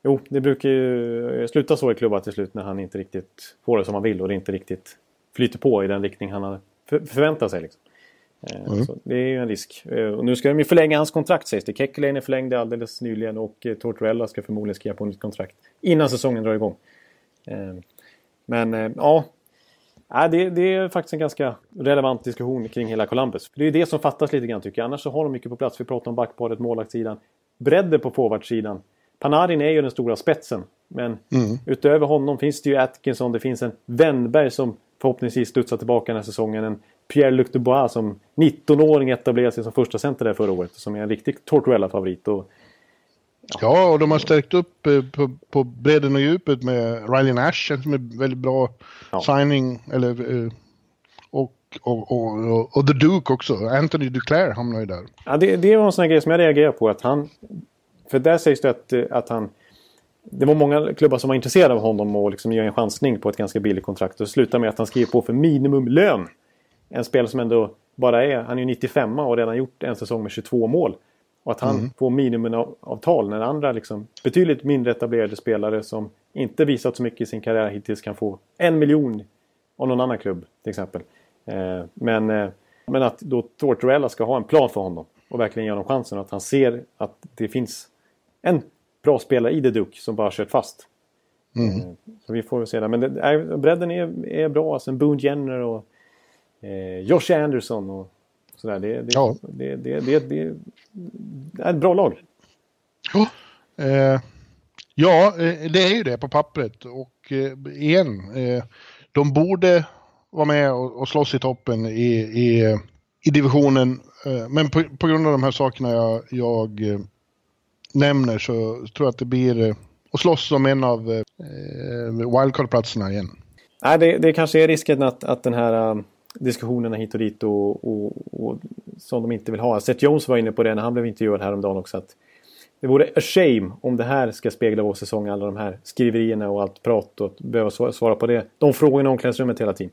Jo, det brukar ju sluta så i klubbar till slut när han inte riktigt får det som han vill och det inte riktigt flyter på i den riktning han har förväntat sig. Liksom. Eh, mm. Så det är ju en risk. Eh, och nu ska de ju förlänga hans kontrakt sägs det. Kekkeläinen förlängde alldeles nyligen och eh, Tortorella ska förmodligen skriva på nytt kontrakt innan säsongen drar igång. Men ja, det, det är faktiskt en ganska relevant diskussion kring hela Columbus. Det är det som fattas lite grann tycker jag. Annars så har de mycket på plats. Vi pratar om backparet, målvaktssidan. Bredden på forwardsidan. Panarin är ju den stora spetsen. Men mm. utöver honom finns det ju Atkinson, det finns en Wennberg som förhoppningsvis studsar tillbaka den här säsongen. En Pierre-Luc Dubois som 19-åring etablerade sig som första center där förra året. Som är en riktig Tortuella-favorit. Ja. ja. och de har stärkt upp eh, på, på bredden och djupet med Riley Nash som är väldigt bra ja. signing. Eller, eh, och och, och, och, The Duke också. Anthony Duclair hamnar ju där. Ja, det, det var en sån grej som jag reagerar på. Att han, för där sägs det att, att han... Det var många klubbar som var intresserade av honom och liksom ge en chansning på ett ganska billigt kontrakt. Och slutar med att han skriver på för minimumlön. En spelare som ändå bara är... Han är ju 95 och redan gjort en säsong med 22 mål. Och att han mm. får minimumavtal när andra liksom, betydligt mindre etablerade spelare som inte visat så mycket i sin karriär hittills kan få en miljon av någon annan klubb till exempel. Eh, men, eh, men att då Tortorella ska ha en plan för honom och verkligen ge honom chansen och att han ser att det finns en bra spelare i The Duke som bara kört fast. Mm. Eh, så vi får väl se det. Men det, bredden är, är bra. Alltså Boone Jenner och eh, Josh Anderson och sådär. Det, det, ja. det, det, det, det, är ett bra lag. Ja, eh, ja, det är ju det på pappret. Och eh, igen, eh, de borde vara med och, och slåss i toppen i, i, i divisionen. Eh, men på, på, grund av de här sakerna jag, jag eh, nämner så tror jag att det blir eh, att slåss om en av wildcard-platserna igen. Nej, det, det kanske är risken att, att den här diskussionerna hit och dit och, och, och, som de inte vill ha. Seth Jones var inne på det när han blev intervjuad häromdagen också. Att det vore a shame om det här ska spegla vår säsong. Alla de här skriverierna och allt prat och behöva svara på det. De frågorna i omklädningsrummet hela tiden.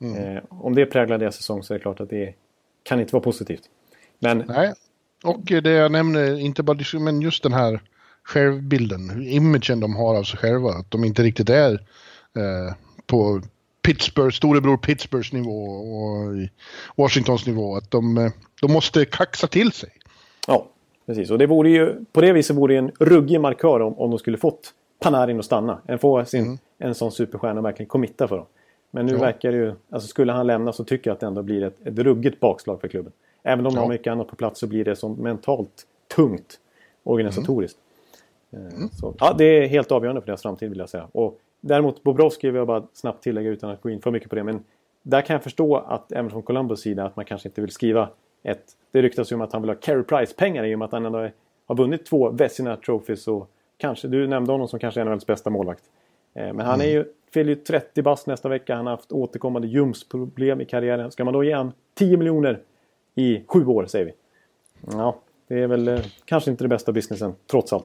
Mm. Eh, om det präglar deras säsong så är det klart att det kan inte vara positivt. Men... Nej, och det jag nämner, inte bara men just den här självbilden, imagen de har av sig själva. Att de inte riktigt är eh, på Pittsburgh, storebror Pittsburghs nivå och Washingtons nivå. Att de, eh, de måste kaxa till sig. Ja, precis. Och det vore ju, på det viset vore det en ruggig markör om, om de skulle fått Panarin att stanna. En få sin, mm. en sån superstjärna verkligen committa för dem. Men nu ja. verkar det ju, alltså skulle han lämna så tycker jag att det ändå blir ett, ett ruggigt bakslag för klubben. Även om de ja. har mycket annat på plats så blir det som mentalt tungt organisatoriskt. Mm. Mm. Så, ja, det är helt avgörande för deras framtid vill jag säga. Och däremot Bobrovski vill jag bara snabbt tillägga utan att gå in för mycket på det. Men där kan jag förstå att även från Columbus sida att man kanske inte vill skriva ett... Det ryktas ju om att han vill ha Carey Price-pengar i och med att han ändå har vunnit två Vessina Trophies och kanske, du nämnde honom som kanske NHLs bästa målvakt. Eh, men han är ju fyller ju 30 bast nästa vecka. Han har haft återkommande ljumsproblem i karriären. Ska man då ge han 10 miljoner i sju år, säger vi. Ja, det är väl eh, kanske inte det bästa businessen, trots allt.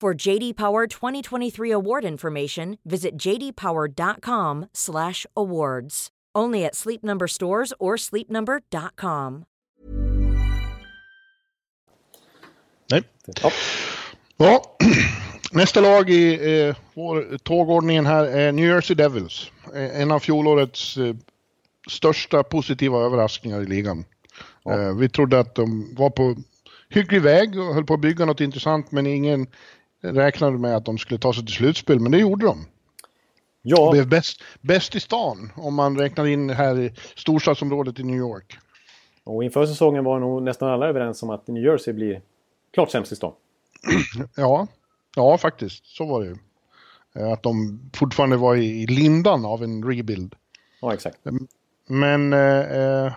For JD Power 2023 award information, visit jdpower.com/awards. Only at Sleep Number stores or sleepnumber.com. Nej. Ja. ja. Nästa lag i eh, vår tågordningen här är New Jersey Devils. Eh, en av fjolårets eh, största positiva överraskningar i ligan. Ja. Eh, vi trodde att de var på hygglig väg och höll på att bygga något intressant men ingen räknade med att de skulle ta sig till slutspel, men det gjorde de. Ja. Blev bäst, bäst i stan om man räknar in här i storstadsområdet i New York. Och inför säsongen var nog nästan alla överens om att New Jersey blir klart sämst i stan. ja, ja faktiskt. Så var det ju. Eh, att de fortfarande var i lindan av en rebuild. Ja, exakt. Men eh, eh,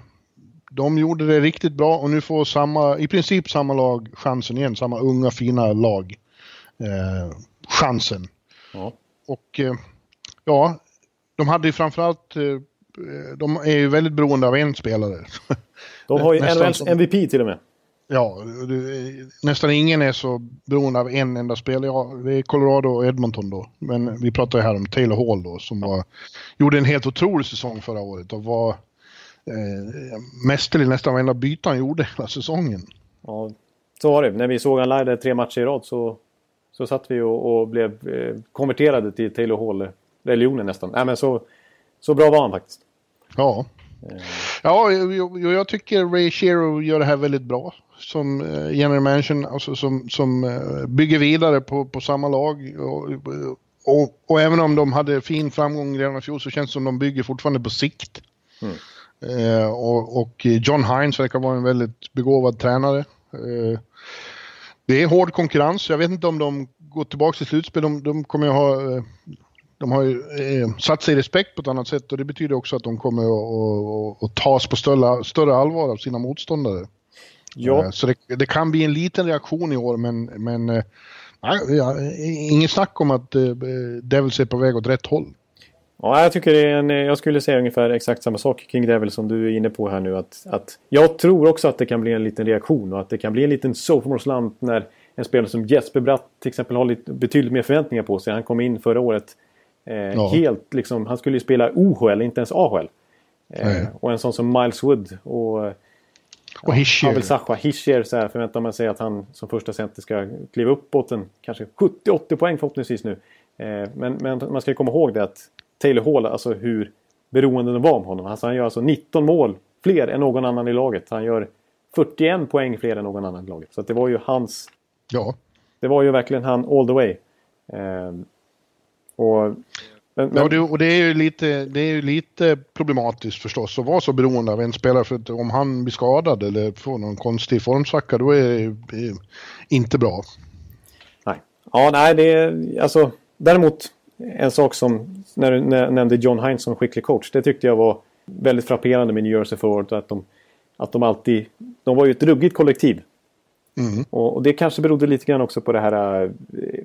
de gjorde det riktigt bra och nu får samma, i princip samma lag chansen igen. Samma unga fina lag eh, chansen. Ja. Och eh, ja, de hade ju framförallt, eh, de är ju väldigt beroende av en spelare. De har ju NHLs MVP till och med. Ja, nästan ingen är så beroende av en enda spelare. Ja, det är Colorado och Edmonton då. Men vi pratar ju här om Taylor Hall då som var, gjorde en helt otrolig säsong förra året och var eh, mästerlig nästan varenda byte han gjorde hela säsongen. Ja, så var det. När vi såg han live tre matcher i rad så så satt vi och, och blev eh, konverterade till Taylor Hall-religionen nästan. Nej, men så, så bra var han faktiskt. Ja. Eh. Ja, jag, jag, tycker Ray Shero gör det här väldigt bra som eh, general manager, alltså som, som bygger vidare på, på samma lag och, och, och, även om de hade fin framgång redan i fjol så känns det som de bygger fortfarande på sikt. Mm. Eh, och, och, John Hines verkar vara en väldigt begåvad tränare. Eh, det är hård konkurrens. Jag vet inte om de går tillbaka till slutspel. De, de kommer ju ha... Eh, de har ju eh, satt sig i respekt på ett annat sätt och det betyder också att de kommer att, tas på större, större allvar av sina motståndare. Ja. Eh, så det, det, kan bli en liten reaktion i år men, men eh, nej, inget snack om att Devils är på väg åt rätt håll. Ja, jag tycker det är en, jag skulle säga ungefär exakt samma sak kring Devils som du är inne på här nu. Att, att jag tror också att det kan bli en liten reaktion och att det kan bli en liten sophomore när en spelare som Jesper Bratt till exempel har lite, betydligt mer förväntningar på sig. Han kom in förra året eh, ja. helt liksom, han skulle ju spela OHL, inte ens AHL. Eh, och en sån som Miles Wood och och Hischier. Pavel Sacha, Hischier så här förväntar man sig att han som första center ska kliva uppåt en kanske 70-80 poäng förhoppningsvis nu. Eh, men, men man ska komma ihåg det att Taylor Hall, alltså hur beroende de var om honom. Alltså han gör alltså 19 mål fler än någon annan i laget. Han gör 41 poäng fler än någon annan i laget. Så det var ju hans... Ja. Det var ju verkligen han all the way. Eh, och, men, men... Ja, det, och det är, ju lite, det är ju lite problematiskt förstås att vara så beroende av en spelare. För att om han blir skadad eller får någon konstig formsvacka då är det inte bra. Nej, ja, nej det är alltså däremot en sak som, när du nämnde John Hines som skicklig coach, det tyckte jag var väldigt frapperande med New Jersey Forward. Att de, att de alltid, de var ju ett ruggigt kollektiv. Mm. Och, och, det kanske berodde lite grann också på det här, eh,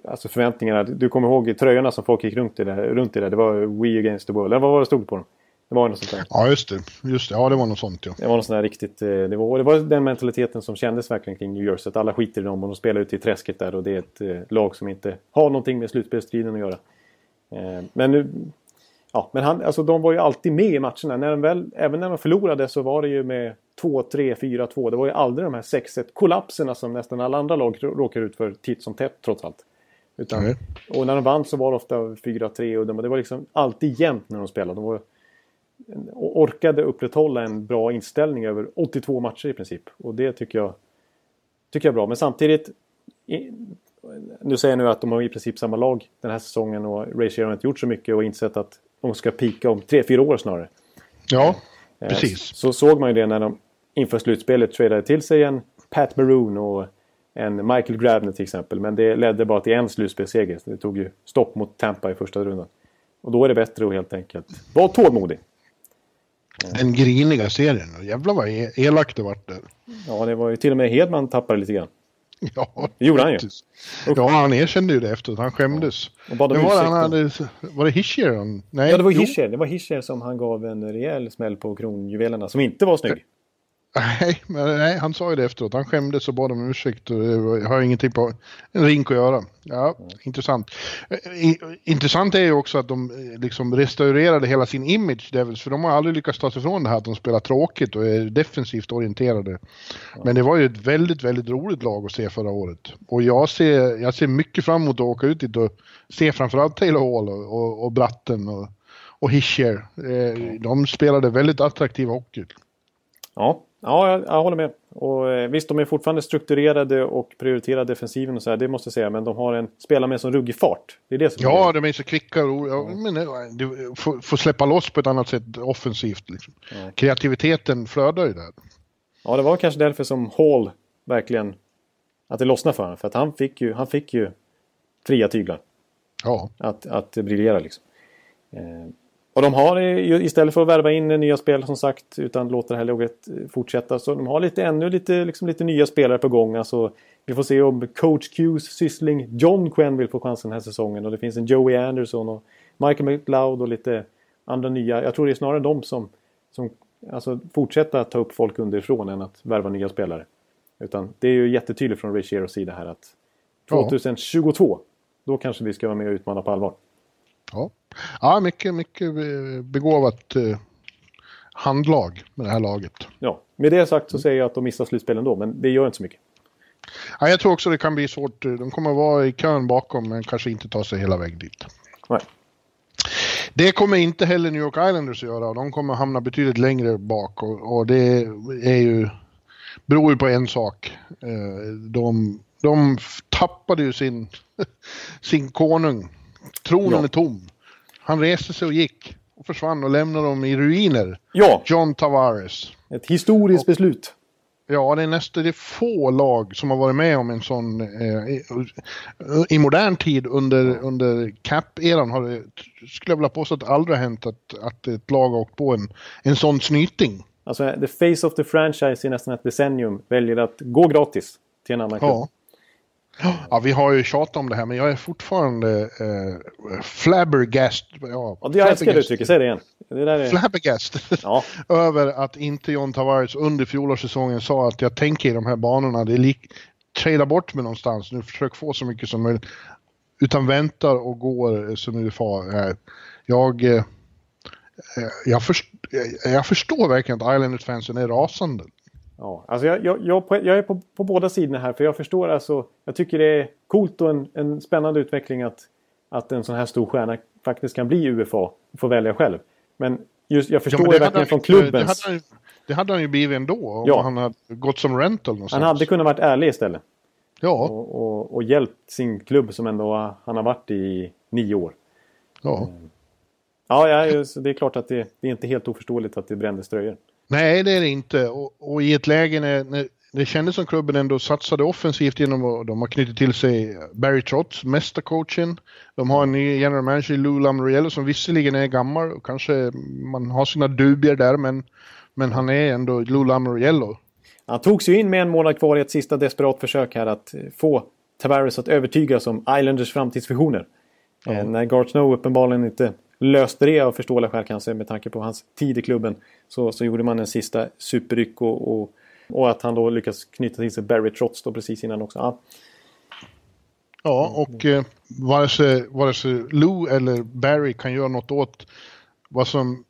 alltså förväntningarna. Du kommer ihåg tröjorna som folk gick runt i det, runt i det. det var We Against the World, eller vad var det stod på dem? Det var något sånt där. Ja, just det. Just det. Ja, det var något sånt ja. Det var något sånt där riktigt... Eh, det var, det var den mentaliteten som kändes verkligen kring New Jersey. Att alla skiter i dem och de spelar ute i träsket där och det är ett eh, lag som inte har någonting med slutspelsstriden att göra. Eh, men nu... Ja, men han, alltså de var ju alltid med i matcherna. När de väl, även när de förlorade så var det ju med 2-3, 4-2. Det var ju aldrig de här 6-1 kollapserna som nästan alla andra lag råkar ut för titt som tätt trots allt. Utan, mm. Och när de vann så var det ofta 4-3 och det var liksom alltid jämnt när de spelade. De var, orkade upprätthålla en bra inställning över 82 matcher i princip. Och det tycker jag, tycker jag är bra. Men samtidigt, nu säger jag nu att de har i princip samma lag den här säsongen och Ray har inte gjort så mycket och insett att de ska pika om 3-4 år snarare. Ja, eh, precis. Så såg man ju det när de inför slutspelet tradade till sig en Pat Maroon och en Michael Grabner till exempel. Men det ledde bara till en slutspelsseger. Det tog ju stopp mot Tampa i första rundan. Och då är det bättre att helt enkelt vara tålmodig. Den griniga serien. Jävlar vad e- elakt det vart där. Ja, det var ju till och med Hedman tappade lite grann. Ja, det gjorde han ju. Ja, han erkände ju det efteråt. Han skämdes. Ja. Och var, det han hade, var det Hischier? Nej, ja, det var Hischier. Det var Hischier som han gav en rejäl smäll på kronjuvelerna som inte var snygg. Nej, men, nej, han sa ju det efteråt. Han skämdes och bad om ursäkt och har ingenting på en rink att göra. Ja, mm. intressant. Intressant är ju också att de eh, liksom restaurerade hela sin image, Devils, för de har aldrig lyckats ta sig ifrån det här att de spelar tråkigt och är defensivt orienterade. Mm. Men det var ju ett väldigt, väldigt roligt lag att se förra året. Och jag ser, jag ser mycket fram emot att åka ut dit och se framförallt Taylor Hall och, och, och Bratten och, och Hischer. Eh, de spelade väldigt attraktiv hockey. Ja, Ja, jag, jag, håller med. Och, eh, visst, de är fortfarande strukturerade och prioriterar defensiven och så här, det måste jag säga. Men de har en spelar med sån ruggig fart. Det är det som Ja, är de är så kvicka och ja. men, eh, du får, får, släppa loss på ett annat sätt offensivt. Liksom. Ja. Kreativiteten flödar ju där. Ja, det var kanske därför som Hall verkligen... Att det lossnade för honom. För att han fick ju, han fick ju fria tyglar. Ja. Att, att briljera liksom. Eh, och de har istället för att värva in nya spelare som sagt utan låta det här laget fortsätta så de har lite, ännu lite, liksom lite nya spelare på gång. Alltså, vi får se om coach Qs syssling John Quinn vill få chansen den här säsongen och det finns en Joey Anderson och Michael McLeod och lite andra nya. Jag tror det är snarare de som, som alltså, fortsätter att ta upp folk underifrån än att värva nya spelare. Utan det är ju jättetydligt från Ray sida här att 2022 då kanske vi ska vara med och utmana på allvar. Ja, ja mycket, mycket begåvat eh, handlag med det här laget. Ja, med det sagt så säger jag att de missar slutspelen då, men det gör inte så mycket. Ja, jag tror också det kan bli svårt. De kommer att vara i kön bakom, men kanske inte ta sig hela vägen dit. Nej. Det kommer inte heller New York Islanders att göra. De kommer hamna betydligt längre bak och, och det är ju, beror ju på en sak. Eh, de, de tappade ju sin, sin konung Tronen Ja. är tom. Han reste sig och gick och försvann och lämnade dem i ruiner. Ja, John Tavares. ett historiskt beslut. Ja, det är nästan det är få lag som har varit med om en sån eh, i, i modern tid under, under cap-eran har det, skulle jag vilja påstå att det aldrig har hänt att, att ett lag har åkt på en, en sån snyting. Alltså, the face of the franchise i nästan ett decennium väljer att gå gratis till en annan klubb. Ja. Ja, vi har ju tjatat om det här men jag är fortfarande eh, flabbergast. Ja, Ja, det jag älskar det uttrycket, säg det igen. Det där är... Flabbergast. Ja, över att inte John Tavares under fjolårssäsongen sa att jag tänker i de här banorna. Det är lik... Trada bort mig någonstans nu, försök få så mycket som möjligt. Utan väntar och går eh, som UFA. Eh, Jag, eh, jag, först, eh, jag förstår verkligen att Islanders-fansen är rasande. Ja. Alltså jag, jag, jag, jag är på, på båda sidorna här för jag förstår alltså. Jag tycker det är coolt och en, en spännande utveckling att, att en sån här stor stjärna faktiskt kan bli UFA och få välja själv. Men just, jag förstår ju det hade verkligen från ju- Det klubbens... hade, det hade han ju blivit ändå om Ja. han hade gått som rental någonstans. Han hade kunnat varit ärlig istället. Ja, Och, och, och hjälpt sin klubb som ändå han har varit i nio år. ja. Ja, ja just- det är klart att det, det är inte helt oförståeligt att det brändes tröjor. Nej, det är det inte. Och, och i ett läge när, när det kändes som klubben ändå satsade offensivt genom att de har knutit till sig Barry Trotz, mästercoachen. De har en ny general manager, Lou Lamoriello, som visserligen är gammal och kanske man har sina dubier där, men, men han är ändå Lou Lamoriello. Han togs ju in med en månad kvar i ett sista desperat försök här att få Tavares att övertygas om Islanders framtidsvisioner. Eh, när Garth Snow uppenbarligen inte löste det av förståeliga skäl kanske med tanke på hans tid i klubben. Så, så gjorde man en sista superryck och, och, och att han då lyckas knyta till sig Barry Trotz då precis innan också. Ja, Ja, och eh, vare, sig, vare sig Lou eller Barry kan göra något åt vad som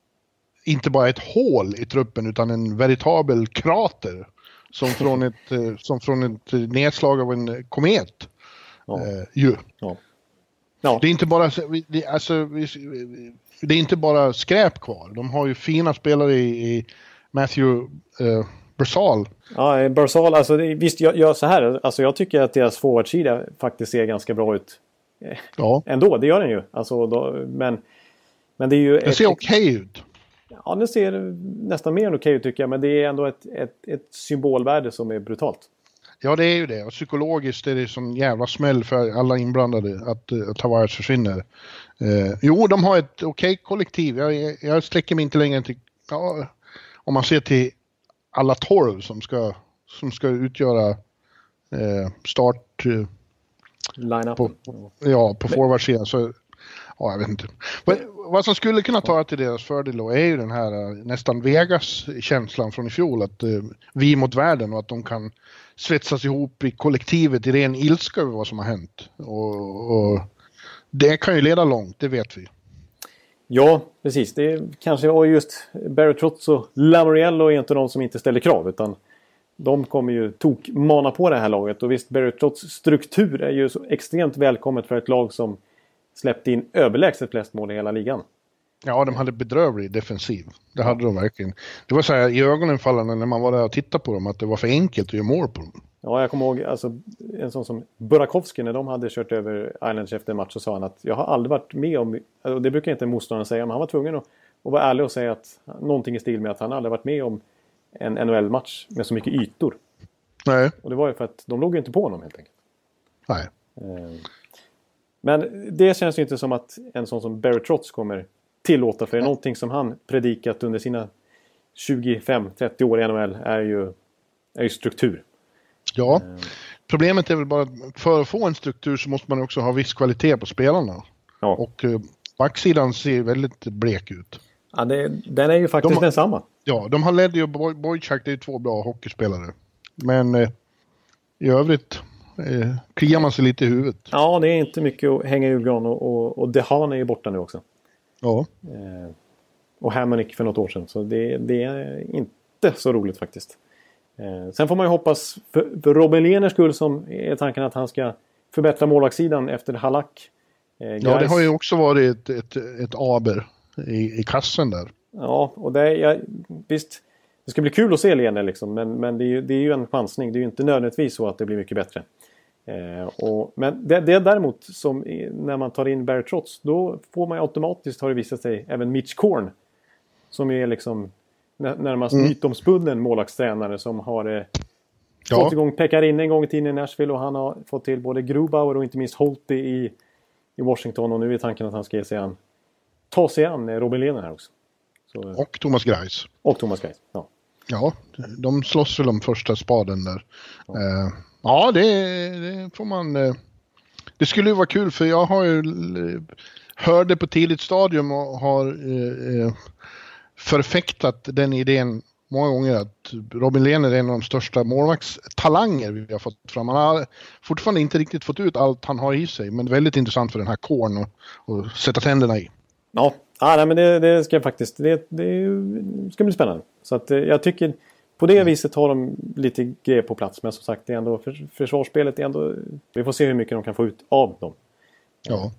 inte bara är ett hål i truppen utan en veritabel krater. Som från ett, eh, som från ett nedslag av en komet. ja, Eh, ju. ja. Ja. Det är inte bara, det, alltså, det är inte bara skräp kvar. De har ju fina spelare i, i Matthew eh, Bersal. Ja, Barzal, alltså det- visst, jag, jag, så här, alltså jag tycker att deras forwardsida faktiskt ser ganska bra ut. Ja, Ändå, det gör den ju. Alltså, då, men, men det är ju... det ser okej ut. Ja, den ser nästan mer än okej ut tycker jag. Men det är ändå ett, ett, ett symbolvärde som är brutalt. Ja, det är ju det. Och psykologiskt är det som jävla smäll för alla inblandade att, uh, att Tavares försvinner. Eh, jo, de har ett okej kollektiv. Jag, jag sträcker mig inte längre till... Ja, om man ser till alla tolv som ska, som ska utgöra eh, start... Eh, Line-up. På- Ja, på forwardsidan så... Ja, jag vet inte. Vad, vad som skulle kunna ta till deras fördel då är ju den här eh, nästan Vegas-känslan från i fjol. Att eh, vi mot världen och att de kan svetsas ihop i kollektivet i ren ilska över vad som har hänt. Och, och det kan ju leda långt, det vet vi. Ja, precis. Det kanske var just Barry Trotz och Lamoriello är inte de som inte ställer krav. Utan de kommer ju tokmana på det här laget. Och visst, Barry Trotz struktur är ju så extremt välkommet för ett lag som släppte in överlägset flest mål i hela ligan. Ja, de hade bedrövlig defensiv. Det hade de verkligen. Det var så här i ögonen fallande när man var där och tittade på dem att det var för enkelt att göra mål på dem. Ja, jag kommer ihåg alltså, en sån som Burakovsky när de hade kört över Islanders efter en match så sa han att jag har aldrig varit med om, och det brukar inte motståndaren säga, men han var tvungen att, att vara ärlig och säga att någonting i stil med att han aldrig varit med om en NHL-match med så mycket ytor. Nej, Och det var ju för att de låg ju inte på honom helt enkelt. nej. Eh, Men det känns ju inte som att en sån som Barry Trotz kommer tillåta för det är någonting som han predikat under sina 25-30 år i NHL är ju, är ju struktur. Ja, problemet är väl bara att för att få en struktur så måste man också ha viss kvalitet på spelarna. Ja. Och eh, backsidan ser väldigt blek ut. Ja, det, den är ju faktiskt De- densamma. Ja, de har Leddy och Boy- Boychuk, det är ju två bra hockeyspelare. Men eh, i övrigt eh, kliar man sig lite i huvudet. Ja, det är inte mycket att hänga i julgran och, och, och Dehan är ju borta nu också. Ja, Eh, och Hamonic för något år sedan. Så det, det är inte så roligt faktiskt. Eh, sen får man ju hoppas för, för Robin Lehners skull som är tanken att han ska förbättra målvaktssidan efter Halak. Eh, ja det har ju också varit ett, ett, ett aber i, i kassen där. Ja, och det är, jag, visst. Det ska bli kul att se Lehner liksom. Men, men det, är ju, det är ju en chansning. Det är ju inte nödvändigtvis så att det blir mycket bättre. Eh, och, men det, det däremot som när man tar in Barry Trotz då får man automatiskt, har det visat sig, även Mitch Korn. Som är liksom närmast mm. mytomspunnen målvaktstränare som har eh, ja. fått igång Pekarinne en gång i tiden i Nashville och han har fått till både Grubauer och inte minst Holtby i, i Washington och nu är tanken att han ska ge sig an, ta sig an eh, Robin Lehner här också. Så, eh, och Thomas Greis. Och Thomas Greis, ja. Ja, de slåss väl om första spaden där. Ja, eh, ja det, det, får man... Eh, det skulle ju vara kul för jag har ju hörde på tidigt stadium och har eh, eh, förfäktat den idén många gånger att Robin Lehner är en av de största målvaktstalanger vi har fått fram. Han har fortfarande inte riktigt fått ut allt han har i sig, men väldigt intressant för den här kåren att sätta tänderna i. Ja, ah, nej, men det, det ska faktiskt det, det ska bli spännande. Så att, eh, jag tycker på det mm. viset har de lite grejer på plats. Men som sagt, det är ändå, för, försvarsspelet är ändå... Vi får se hur mycket de kan få ut av dem. Ja,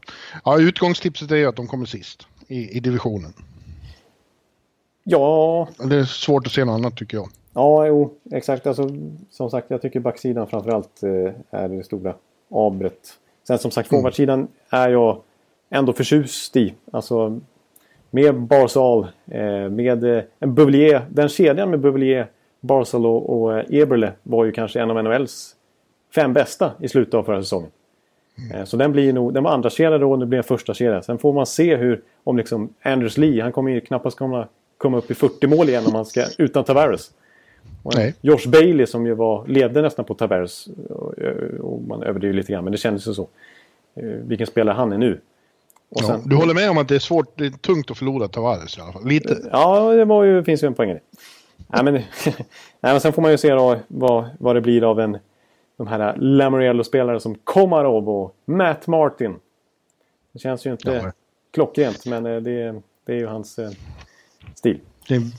ja utgångstipset är ju att de kommer sist i, i divisionen. Ja... Det är svårt att se något annat tycker jag. Ja, jo, exakt. Alltså, som sagt, jag tycker backsidan framförallt eh, är det stora abret. Sen som sagt, mm. forwardsidan är jag ändå förtjust i. Alltså med Barzal, eh, med eh, en Bouvier. Den kedjan med Bouvier, Barzal och, och eh, Eberle var ju kanske en av NHLs fem bästa i slutet av förra säsongen. Mm. Så den blir nog, den var andra kedja då och det blir en första kedja. Sen får man se hur, om liksom Anders Lee, han kommer ju knappast komma, komma upp i 40 mål igen om man ska, utan Tavares. Nej. Josh Bailey som ju var, ledde nästan på Tavares. Och, och man överdriver lite grann, men det kändes ju så. Vilken spelare han är nu. Ja, sen, du håller med om att det är svårt, det är tungt att förlora Tavares i alla fall? Lite? Ja, det var ju, finns ju en poäng i det. Nej, men, nej, men sen får man ju se då vad, vad det blir av en, de här Lamoriello-spelare som Komarov och Matt Martin. Det känns ju inte ja. klockrent, men eh, det, det är ju hans eh, stil. Det är en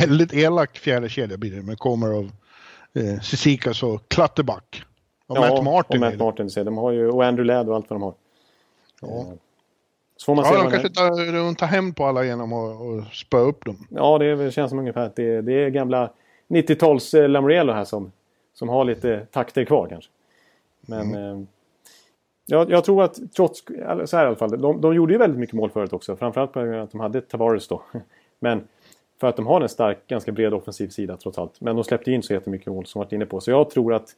väldigt elak fjärde kedja blir det med Komarov, eh, Sisikas och Klatterback. Och ja, Matt Martin. Och Matt Martin, de har ju, och Andrew Ladd och allt vad de har. Ja. Så får man ja, se de kanske tar, tar hem på alla genom att spöa upp dem. Ja, det känns som ungefär att det, det är gamla 90-tals eh, Lamoriello här som, som har lite takter kvar kanske. Men mm. eh, jag, jag, tror att trots, så här i alla fall, de, de gjorde ju väldigt mycket mål förut också. Framförallt på grund av att de hade Tavares då. Men för att de har en stark, ganska bred offensiv sida trots allt. Men de släppte in så jättemycket mål som varit inne på. Så jag tror att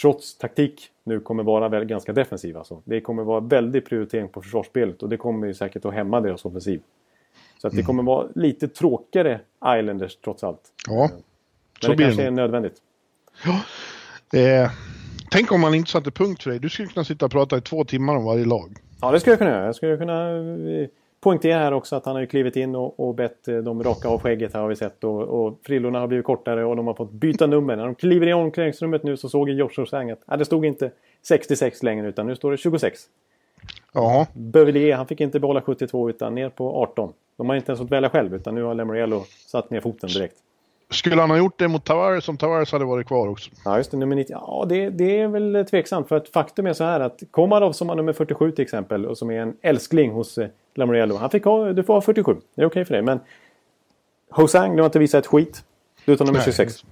trots taktik nu kommer vara ganska defensiv. Alltså. Det kommer vara väldigt prioritering på försvarsspelet och det kommer ju säkert att hämma deras offensiv. Så att det mm. kommer vara lite tråkigare Islanders trots allt. Ja, Men så det kanske det. är nödvändigt. Ja. Eh, tänk om man inte satte punkt för dig. Du skulle kunna sitta och prata i två timmar om varje lag. Ja, det skulle jag kunna göra. Jag skulle kunna eh, poängtera här också att han har ju klivit in och, och bett eh, dem raka av skägget här har vi sett. Och, och frillorna har blivit kortare och de har fått byta nummer. När de kliver i omklädningsrummet nu så såg Joshua Sang att äh, det stod inte 66 längre utan nu står det 26. Ja. Bövelier, han fick inte behålla 72 utan ner på 18. De har inte ens fått välja själv utan nu har Lemoriello satt ner foten direkt. Skulle han ha gjort det mot Tavares om Tavares hade varit kvar också? Ja, just det. Nummer 90. Ja, det, det är väl tveksamt. För att faktum är så här att Komarov som har nummer 47 till exempel och som är en älskling hos eh, Lamoriello. Han fick ha, du får ha 47. Det är okej okay för dig. Men Hosang, du har inte visat ett skit. Du tar nummer 26.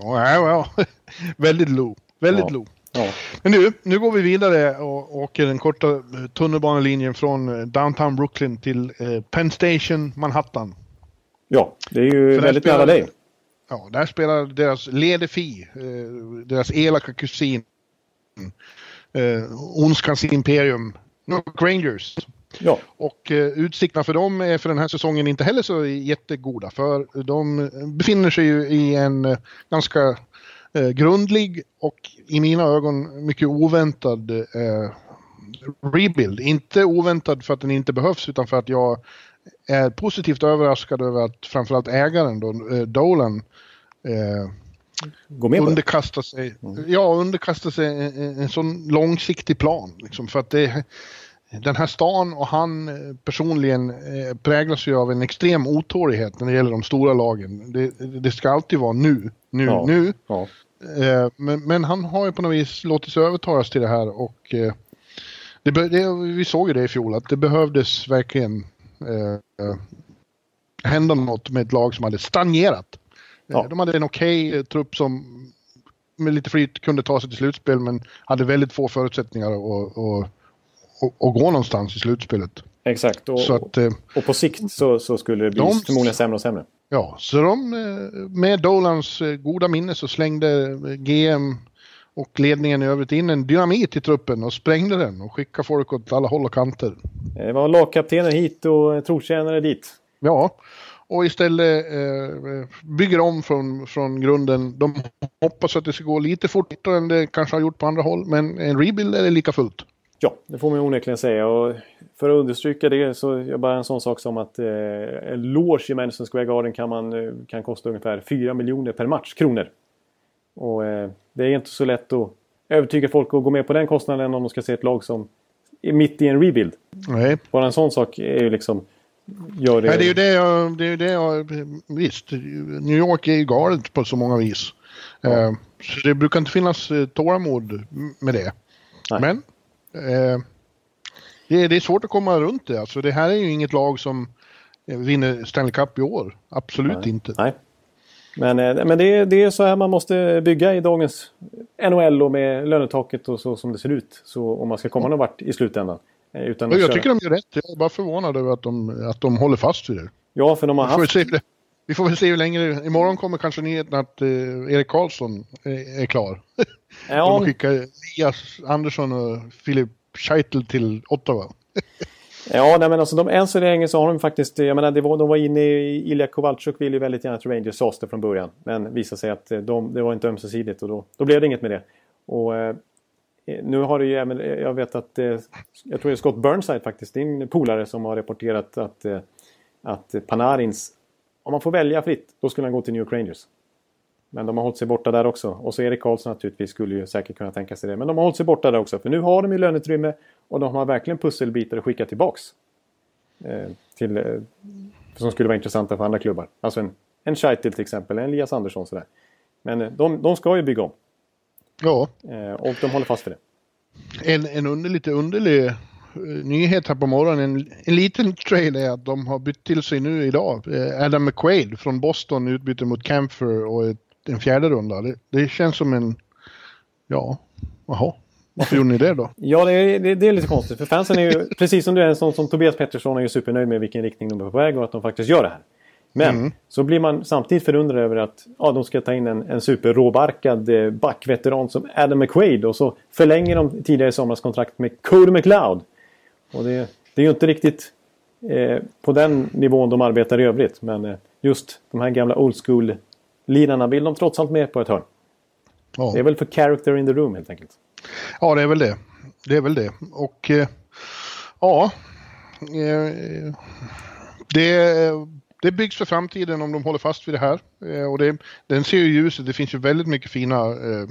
Ja, ja, ja. väldigt low. Väldigt ja. low. Ja. Men nu, nu går vi vidare och åker den korta tunnelbanelinjen från eh, downtown Brooklyn till eh, Penn Station, Manhattan. Ja, det är ju väldigt nära dig. Ja, där spelar deras Ledefi, eh, deras elaka kusin, eh, ondskans imperium, New Rangers. Ja. Och eh, utsikterna för dem är för den här säsongen inte heller så jättegoda. För de befinner sig ju i en eh, ganska eh, grundlig och i mina ögon mycket oväntad eh, rebuild. Inte oväntad för att den inte behövs utan för att jag är positivt överraskad över att framförallt ägaren då, eh, Dolan eh, Gå med underkasta sig, mm. ja, underkasta sig en, en, sån långsiktig plan. Liksom, för att det, den här stan och han eh, personligen eh, präglas ju av en extrem otålighet när det gäller de stora lagen. Det, det ska alltid vara nu, nu, ja. nu. Ja. Eh, men, men, han har ju på något vis låtit sig övertalas till det här och det, det, vi såg ju det i fjol att det behövdes verkligen eh, hända något med ett lag som hade stagnerat. Ja. De hade en okej okay trupp som med lite flyt kunde ta sig till slutspel men hade väldigt få förutsättningar att, att, att, att gå någonstans i slutspelet. Exakt, och, Så att, eh, och på sikt så, så skulle det bli De- förmodligen sämre och sämre. Ja, så de eh, med Dolans eh, goda minne så slängde eh, GM och ledningen i övrigt in en dynamit i truppen och sprängde den och skickade folk åt alla håll och kanter. Det var lagkaptener hit och trotjänare dit. Ja, och istället eh, bygger om från, från grunden. De hoppas att det ska gå lite fortare än det kanske har gjort på andra håll, men en rebuild är det lika fullt. Ja, det får man onekligen säga. Och för att understryka det så är bara en sån sak som att eh, en loge i Madison Square Garden kan, man, eh, kan kosta ungefär 4 miljoner per match kronor. Och eh, det är inte så lätt att övertyga folk att gå med på den kostnaden om de ska se ett lag som är mitt i en rebuild. Nej, Bara en sån sak är ju liksom... Gör det... Nej det är ju det jag, det är det jag, visst, New York är ju galet på så många vis. Eh, så det brukar inte finnas eh, tålamod med det. Nej. Men eh, det, är, det är svårt att komma runt det. Alltså det här är ju inget lag som eh, vinner Stanley Cup i år. Absolut Nej. inte. Nej. Men, eh, men det, är, det är så här man måste bygga i dagens NHL och med lönetaket och så som det ser ut. Så om man ska komma någon vart i slutändan. Eh, Utan jag köra- tycker de gör rätt. Jag är bara förvånad över att de, att de håller fast vid det. Ja, för de har Vi får, väl haft... se, hur det. vi får väl se hur länge. Imorgon kommer kanske nyheten att eh, Erik Karlsson är, är klar. Ja, De skickar Elias Andersson och Philip Scheitel till Ottawa ja nej, men alltså de, än så länge så har de faktiskt... Jag menar, det var, de var inne i... Ilja Kovalchuk ville ju väldigt gärna att Rangers sades det från början. Men visade sig att eh, de, det var inte ömsesidigt och då, då blev det inget med det. Och eh, nu har det ju även... Eh, jag vet att... Eh, jag tror det är Scott Burnside faktiskt, din polare som har rapporterat att, eh, att Panarins... Om man får välja fritt, då skulle han gå till New York Rangers. Men de har hållit sig borta där också. Och så Erik Karlsson naturligtvis skulle ju säkert kunna tänka sig det. Men de har hållit sig borta där också. För nu har de ju löneutrymme och de har verkligen pusselbitar att skicka tillbaks. Eh, till, eh, som skulle vara intressanta för andra klubbar. Alltså en, en Scheitel till exempel, en Elias Andersson sådär. Men eh, de, de ska ju bygga om. Ja, Eh, och de håller fast vid det. en, en under, lite underlig eh, nyhet här på morgonen. En, en liten trail är att de har bytt till sig nu idag. Eh, Adam McQuaid från Boston utbyter mot Camphor och ett, en fjärde runda. Det, det känns som en... Ja, jaha. Varför gjorde ni det då? Ja, det är, det, det är lite konstigt. För fansen är ju, precis som du är, en sån som Tobias Pettersson är ju supernöjd med vilken riktning de är på väg och att de faktiskt gör det här. Men så blir man samtidigt förundrad över att ja, de ska ta in en, en superråbarkad eh, backveteran som Adam McQuaid och så förlänger de tidigare somras kontrakt med Cody McLeod. Och det, det är ju inte riktigt eh, på den nivån de arbetar i övrigt. Men eh, just de här gamla old school-lirarna vill de trots allt med på ett hörn. Ja. Det är väl för character in the room helt enkelt. Ja, det är väl det. Det är väl det. Och eh, ja, eh, det, det byggs för framtiden om de håller fast vid det här. Eh, och det, den ser ju ljuset. Det finns ju väldigt mycket fina, eh,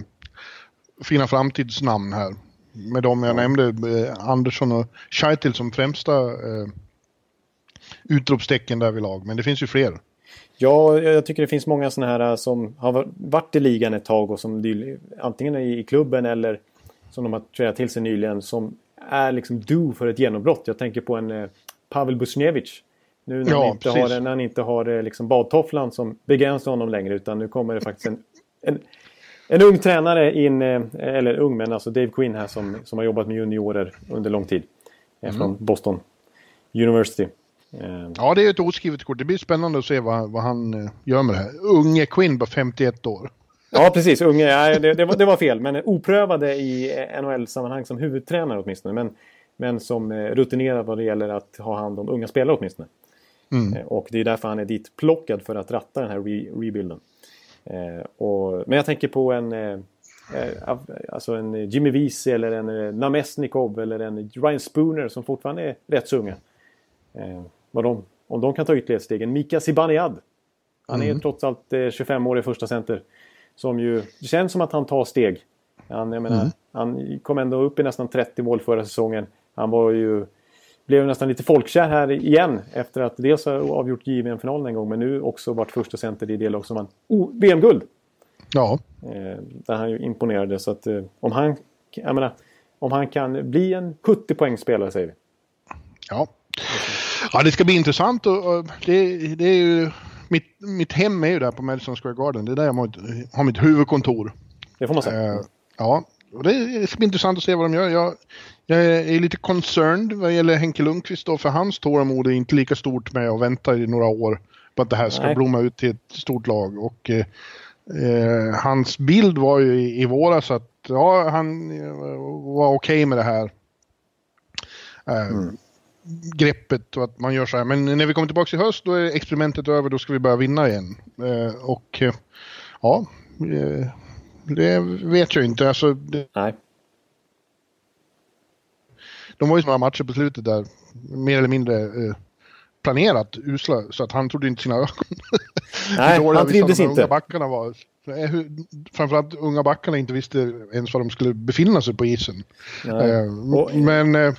fina framtidsnamn här. Med de jag nämnde, eh, Andersson och Scheitel som främsta eh, utropstecken där vid lag. Men det finns ju fler. Ja, jag tycker det finns många sådana här äh, som har varit i ligan ett tag och som antingen är i klubben eller som de har trädat till sig nyligen som är liksom do för ett genombrott. Jag tänker på en eh, Pavel Busnevich. Nu när, Ja, han, inte precis. har, när han inte har eh, liksom badtofflan som begränsar honom längre utan nu kommer det faktiskt en, en, en ung tränare in, eller ung men alltså Dave Quinn här som, som har jobbat med juniorer under lång tid. Mm. Från Boston University. Eh, Ja, det är ett oskrivet kort. Det blir spännande att se vad, vad han eh, gör med det här. Unge Quinn på 51 år. Ja, precis. Unge, nej, det, det, var, det var fel. Men oprövade i NHL-sammanhang som huvudtränare åtminstone. Men, men som eh, rutinerad vad det gäller att ha hand om unga spelare åtminstone. Mm. Och det är därför han är dit plockad för att ratta den här re rebuilden. Eh, och, men jag tänker på en, eh, alltså en Jimmy Wiese eller en eh, Namestnikov eller en Ryan Spooner som fortfarande är rätt så unga. Eh, vad de, om de kan ta ytterligare ett steg. En Mika Zibanejad. Han är trots allt eh, 25 år i första center. Som ju, det känns som att han tar steg. Han, jag menar, han kom ändå upp i nästan 30 mål förra säsongen. Han var ju, blev nästan lite folkkär här igen. Efter att dels ha avgjort JVM-finalen en gång. Men nu också varit första center i det lag som vann oh, VM-guld. Ja, Eh, där han ju imponerade. Så att eh, om han, jag menar, om han kan bli en 70 poäng spelare säger vi. Ja. Ja, det ska bli intressant och, och det, det är ju... Mitt, mitt hem är ju där på Madison Square Garden. Det är där jag har mitt, huvudkontor. Det får man säga. Eh, ja, och det ska bli intressant att se vad de gör. Jag, jag är lite concerned vad gäller Henke Lundqvist då, för hans tålamod är inte lika stort med att vänta i några år på att det här ska Nej. blomma ut till ett stort lag. Och eh, eh, hans bild var ju i, i våras att ja, han eh, var okej med det här. Eh, Greppet och att man gör så här. Men när vi kommer tillbaka i höst då är experimentet över, då ska vi börja vinna igen. Eh, och eh, ja, eh, det vet jag inte. Alltså, det, Nej. de var ju några matcher på slutet där, mer eller mindre eh, planerat usla, så att han trodde inte sina ögon. Nej, han trivdes de inte. Backarna var. Eh, hur- Framförallt unga backarna inte visste ens var de skulle befinna sig på isen. Nej. Eh, Och- men, eh,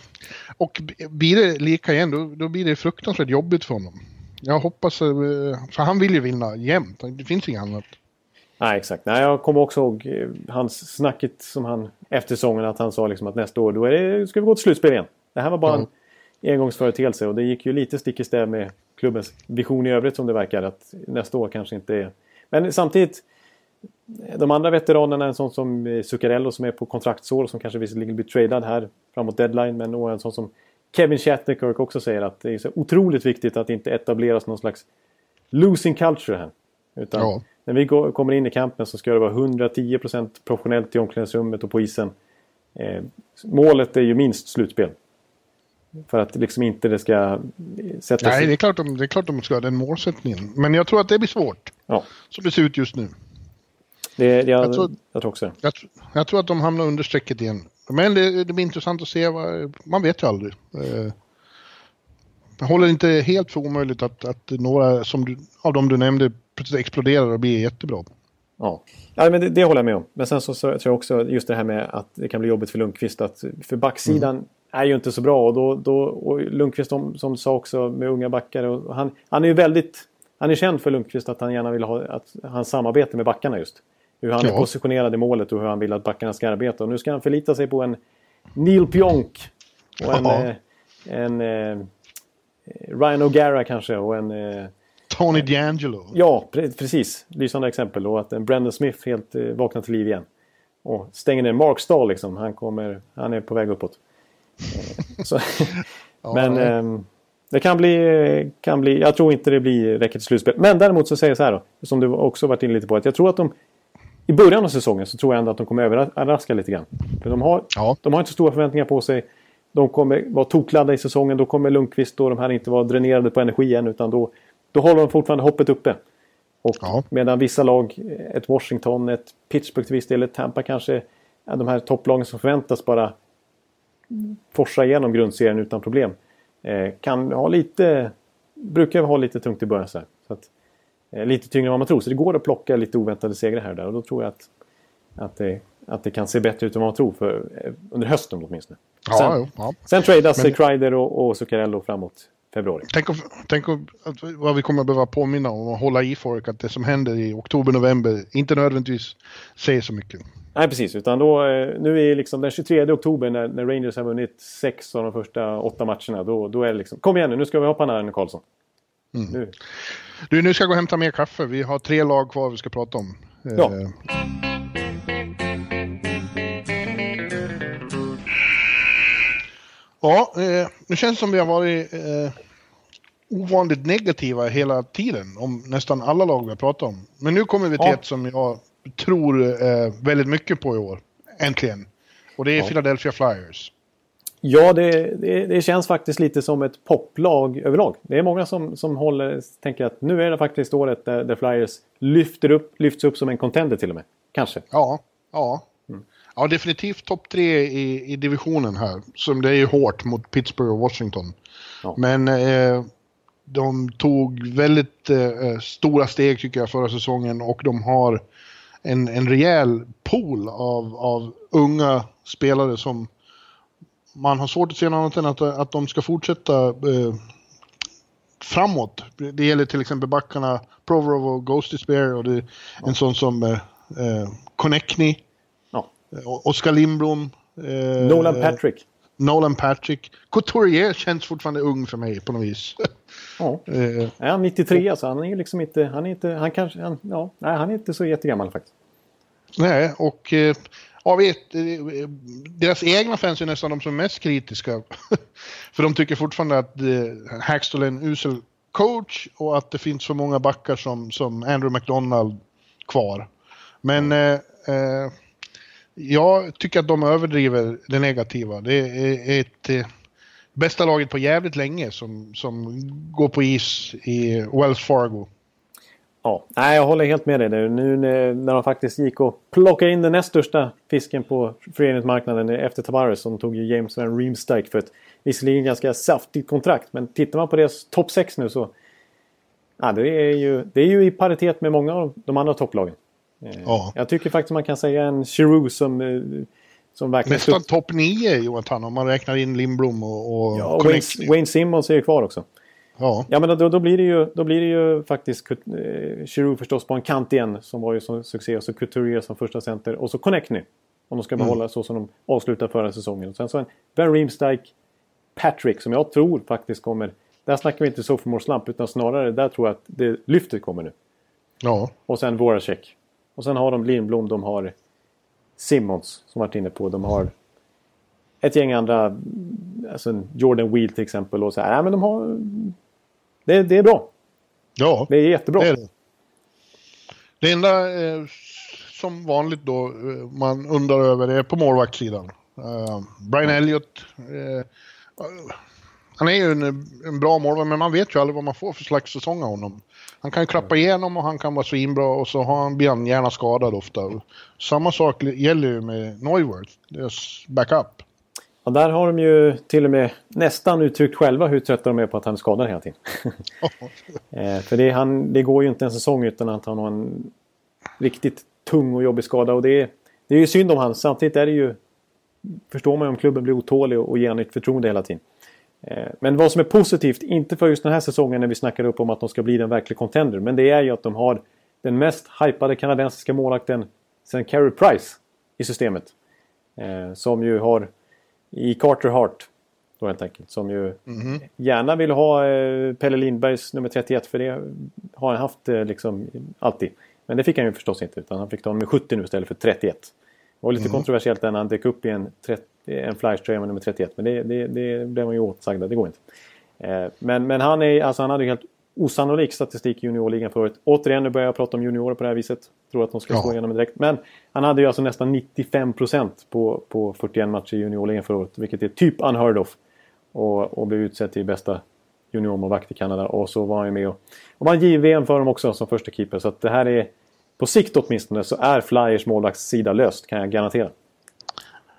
och blir det lika igen, då, då blir det fruktansvärt jobbigt för honom. Jag hoppas, eh, för han vill ju vinna jämt, det finns inget annat. Nej, exakt. Nej, jag kommer också ihåg eh, hans snacket som han efter säsongen att han sa liksom att nästa år då är det, ska vi gå till slutspel igen. Det här var bara Ja. en engångsföreteelse och det gick ju lite stick i stäv med klubbens vision i övrigt som det verkar att nästa år kanske inte är... Men samtidigt de andra veteranerna, en sån som eh, Zuccarello som är på kontraktsår som kanske visserligen blir tradad här framåt deadline men en sån som Kevin Shattenkirk också säger att det är så otroligt viktigt att inte etableras någon slags losing culture här. Utan Ja. när vi går, kommer in i kampen så ska det vara 110% professionellt i omklädningsrummet och på isen. Eh, målet är ju minst slutspel. För att liksom inte det ska eh, sätta Nej, sig... det är, klart de, det är klart de ska ha den målsättningen. Men jag tror att det blir svårt, Ja, som det ser ut just nu. Det, jag, jag, Jag tror- tror också. Jag, jag tror att de hamnar under strecket igen. Men det, det blir intressant att se. Vad, man vet ju aldrig. Eh, jag håller inte helt för omöjligt att, att några som du, av dem du nämnde plötsligt exploderar och blir jättebra. Ja, ja men det, det håller jag med om. Men sen så, så tror jag också just det här med att det kan bli jobbigt för Lundqvist. Att, för backsidan är ju inte så bra. Och, då, då, och Lundqvist som, som sa också med unga backar. Och han, han är ju väldigt... Han är känd för Lundqvist att han gärna vill ha att, hans samarbete med backarna just. Hur han är Ja. positionerad i målet och hur han vill att backarna ska arbeta. Och nu ska han förlita sig på en Neil Pionk. Och en, Ja. eh, en eh, Ryan O'Gara kanske. Och en... Eh, Tony D'Angelo. Ja, pre- precis. Lysande exempel. Och att en Brandon Smith helt eh, vaknar till liv igen. Och stänger ner Mark Stahl liksom. Han, kommer, han är på väg uppåt. Eh, så, men ehm, det kan bli, kan bli... Jag tror inte det blir räcker till slutspel. Men däremot så säger jag så här då. Som du också varit inne lite på. Att jag tror att de... I början av säsongen så tror jag ändå att de kommer överraska lite grann. För de har, Ja. de har inte så stora förväntningar på sig. De kommer vara tokladda i säsongen. Då kommer Lundqvist och de här inte vara dränerade på energi än. Utan då, då håller de fortfarande hoppet uppe. Och Ja. medan vissa lag, ett Washington, ett Pittsburgh till viss del, ett Tampa kanske, de här topplagen som förväntas bara forsa igenom grundserien utan problem. Eh, kan ha lite, brukar ha lite tungt i början. Så, så att, lite tyngre än vad man tror. Så det går att plocka lite oväntade segrar här och där. Och då tror jag att, att, det, att det kan se bättre ut än vad man tror. För, eh, under hösten åtminstone. Ja, sen, jo, ja. sen tradas Men-. Kreider och, och Zuccarello framåt februari. Tänk, om, tänk om, att, vad vi kommer att behöva påminna om och hålla i folk att det som händer i oktober, november inte nödvändigtvis säger så mycket. Nej, precis. Utan då, eh, nu är liksom den 23 oktober när, när Rangers har vunnit sex av de första åtta matcherna. Då, då är det liksom, kom igen nu, nu ska vi hoppa nära Karlsson. Nu. Du, nu ska jag gå och hämta mer kaffe. Vi har tre lag kvar vi ska prata om. Eh, Ja. Ja, eh, det känns som vi har varit eh, ovanligt negativa hela tiden om nästan alla lag vi har pratat om. Men nu kommer vi till Ja. ett som jag tror eh, väldigt mycket på i år. Äntligen. Och det är Ja. Philadelphia Flyers. Ja, det, det, det känns faktiskt lite som ett poplag överlag. Det är många som, som håller, tänker att nu är det faktiskt året där, där Flyers lyfter upp, lyfts upp som en contender till och med. Kanske. Ja, ja. Ja, definitivt topp tre i, i divisionen här. Som det är ju hårt mot Pittsburgh och Washington. Ja. Men eh, de tog väldigt eh, stora steg tycker jag förra säsongen och de har en, en rejäl pool av, av unga spelare som man har svårt att se något annat än att, att de ska fortsätta eh, framåt. Det gäller till exempel backarna Provorov och Ghosty Spear och det är en sån som eh, eh, Konechny, Ja. eh, Oskar Lindblom. Eh, Nolan Patrick. Nolan Patrick. Couturier känns fortfarande ung för mig på något vis. Ja. eh, Är han 93 alltså? Han är ju liksom inte... Han är inte... Han kanske... Han, ja, nej, han är inte så jättegammal faktiskt. Nej, och eh, ja, vet, eh, deras egna fans är nästan de som är mest kritiska. för de tycker fortfarande att eh, Hackstall är en usel coach och att det finns för många backar som, som Andrew McDonald kvar. Men eh, eh, jag tycker att de överdriver det negativa. Det är ett eh, bästa laget på jävligt länge som, som går på is i Wells Fargo. Ja, nej, jag håller helt med dig nu. Nu när de faktiskt gick och plockade in den näst största fisken på föreningsmarknaden efter Tavares som tog ju James Van Riemsdyk för ett visserligen ganska saftigt kontrakt. Men tittar man på deras topp 6 nu så... Ja, det, är ju, det är ju i paritet med många av de andra topplagen. Eh, ja. Jag tycker faktiskt man kan säga en Giroud som, eh, som verkligen... Nästan topp 9 Jonathan om man räknar in Lindblom och... och ja, Wayne, Wayne Simmons är ju kvar också. Ja. ja men då, då, blir det ju, då blir det ju faktiskt eh, Giroud förstås på en kant igen som var ju som succé. Och så Couturier som första center och så Connectny. Om de ska behålla mm. så som de avslutade förra säsongen. Och sen så en Ben Reemstijk, Patrick som jag tror faktiskt kommer... Där snackar vi inte sophomore slump utan snarare där tror jag att det lyftet kommer nu. Ja. Och sen Voracek. Och sen har de Lindblom, de har Simmons som varit inne på. De har ett gäng andra, alltså Jordan Wheel till exempel. Och så här. Ja, men de har det, det är bra. Ja, det är jättebra. Det, är det. det enda eh, som vanligt då eh, man undrar över är på målvaktssidan. Uh, Brian Elliott. Uh, han är ju en, en bra målvakt men man vet ju aldrig vad man får för slags säsong av honom. Han kan klappa igenom och han kan vara svinbra och så har han, blir han gärna skadad ofta. Samma sak gäller ju med Neuwirth, deras backup. Och där har de ju till och med nästan uttryckt själva hur trötta de är på att han är skadad hela tiden. eh, för det, han, det går ju inte en säsong utan att han har en riktigt tung och jobbig skada. Och det är, det är ju synd om han. Samtidigt är det ju... Förstår man ju om klubben blir otålig och, och ger nytt förtroende hela tiden. Eh, men vad som är positivt, inte för just den här säsongen när vi snackar upp om att de ska bli en verklig contender. Men det är ju att de har den mest hypade kanadensiska målakten sen Carey Price i systemet. Eh, som ju har i Carter Hart. Då helt enkelt. Som ju mm. gärna vill ha eh, Pelle Lindbergs nummer 31 för det har han haft eh, liksom alltid. Men det fick han ju förstås inte utan han fick ta nummer 70 nu istället för 31. Det var lite mm. kontroversiellt när han dök upp i en, en Flyers-tröja med nummer 31 men det, det, det blev man ju åtsagda, det går inte. Eh, men, men han, är, alltså, han hade helt osannolik statistik i juniorligan förut. Återigen, nu börjar jag prata om juniorer på det här viset. Tror att de ska ja. slå igenom direkt. Men han hade ju alltså nästan 95 på, på 41 matcher i juniorligan förra året. Vilket är typ unheard of. Och, och blev utsedd till bästa juniormålvakt i Kanada. Och så var han ju med och, och vann JVM för dem också som första keeper. Så att det här är... På sikt åtminstone så är Flyers målvaktssida löst kan jag garantera.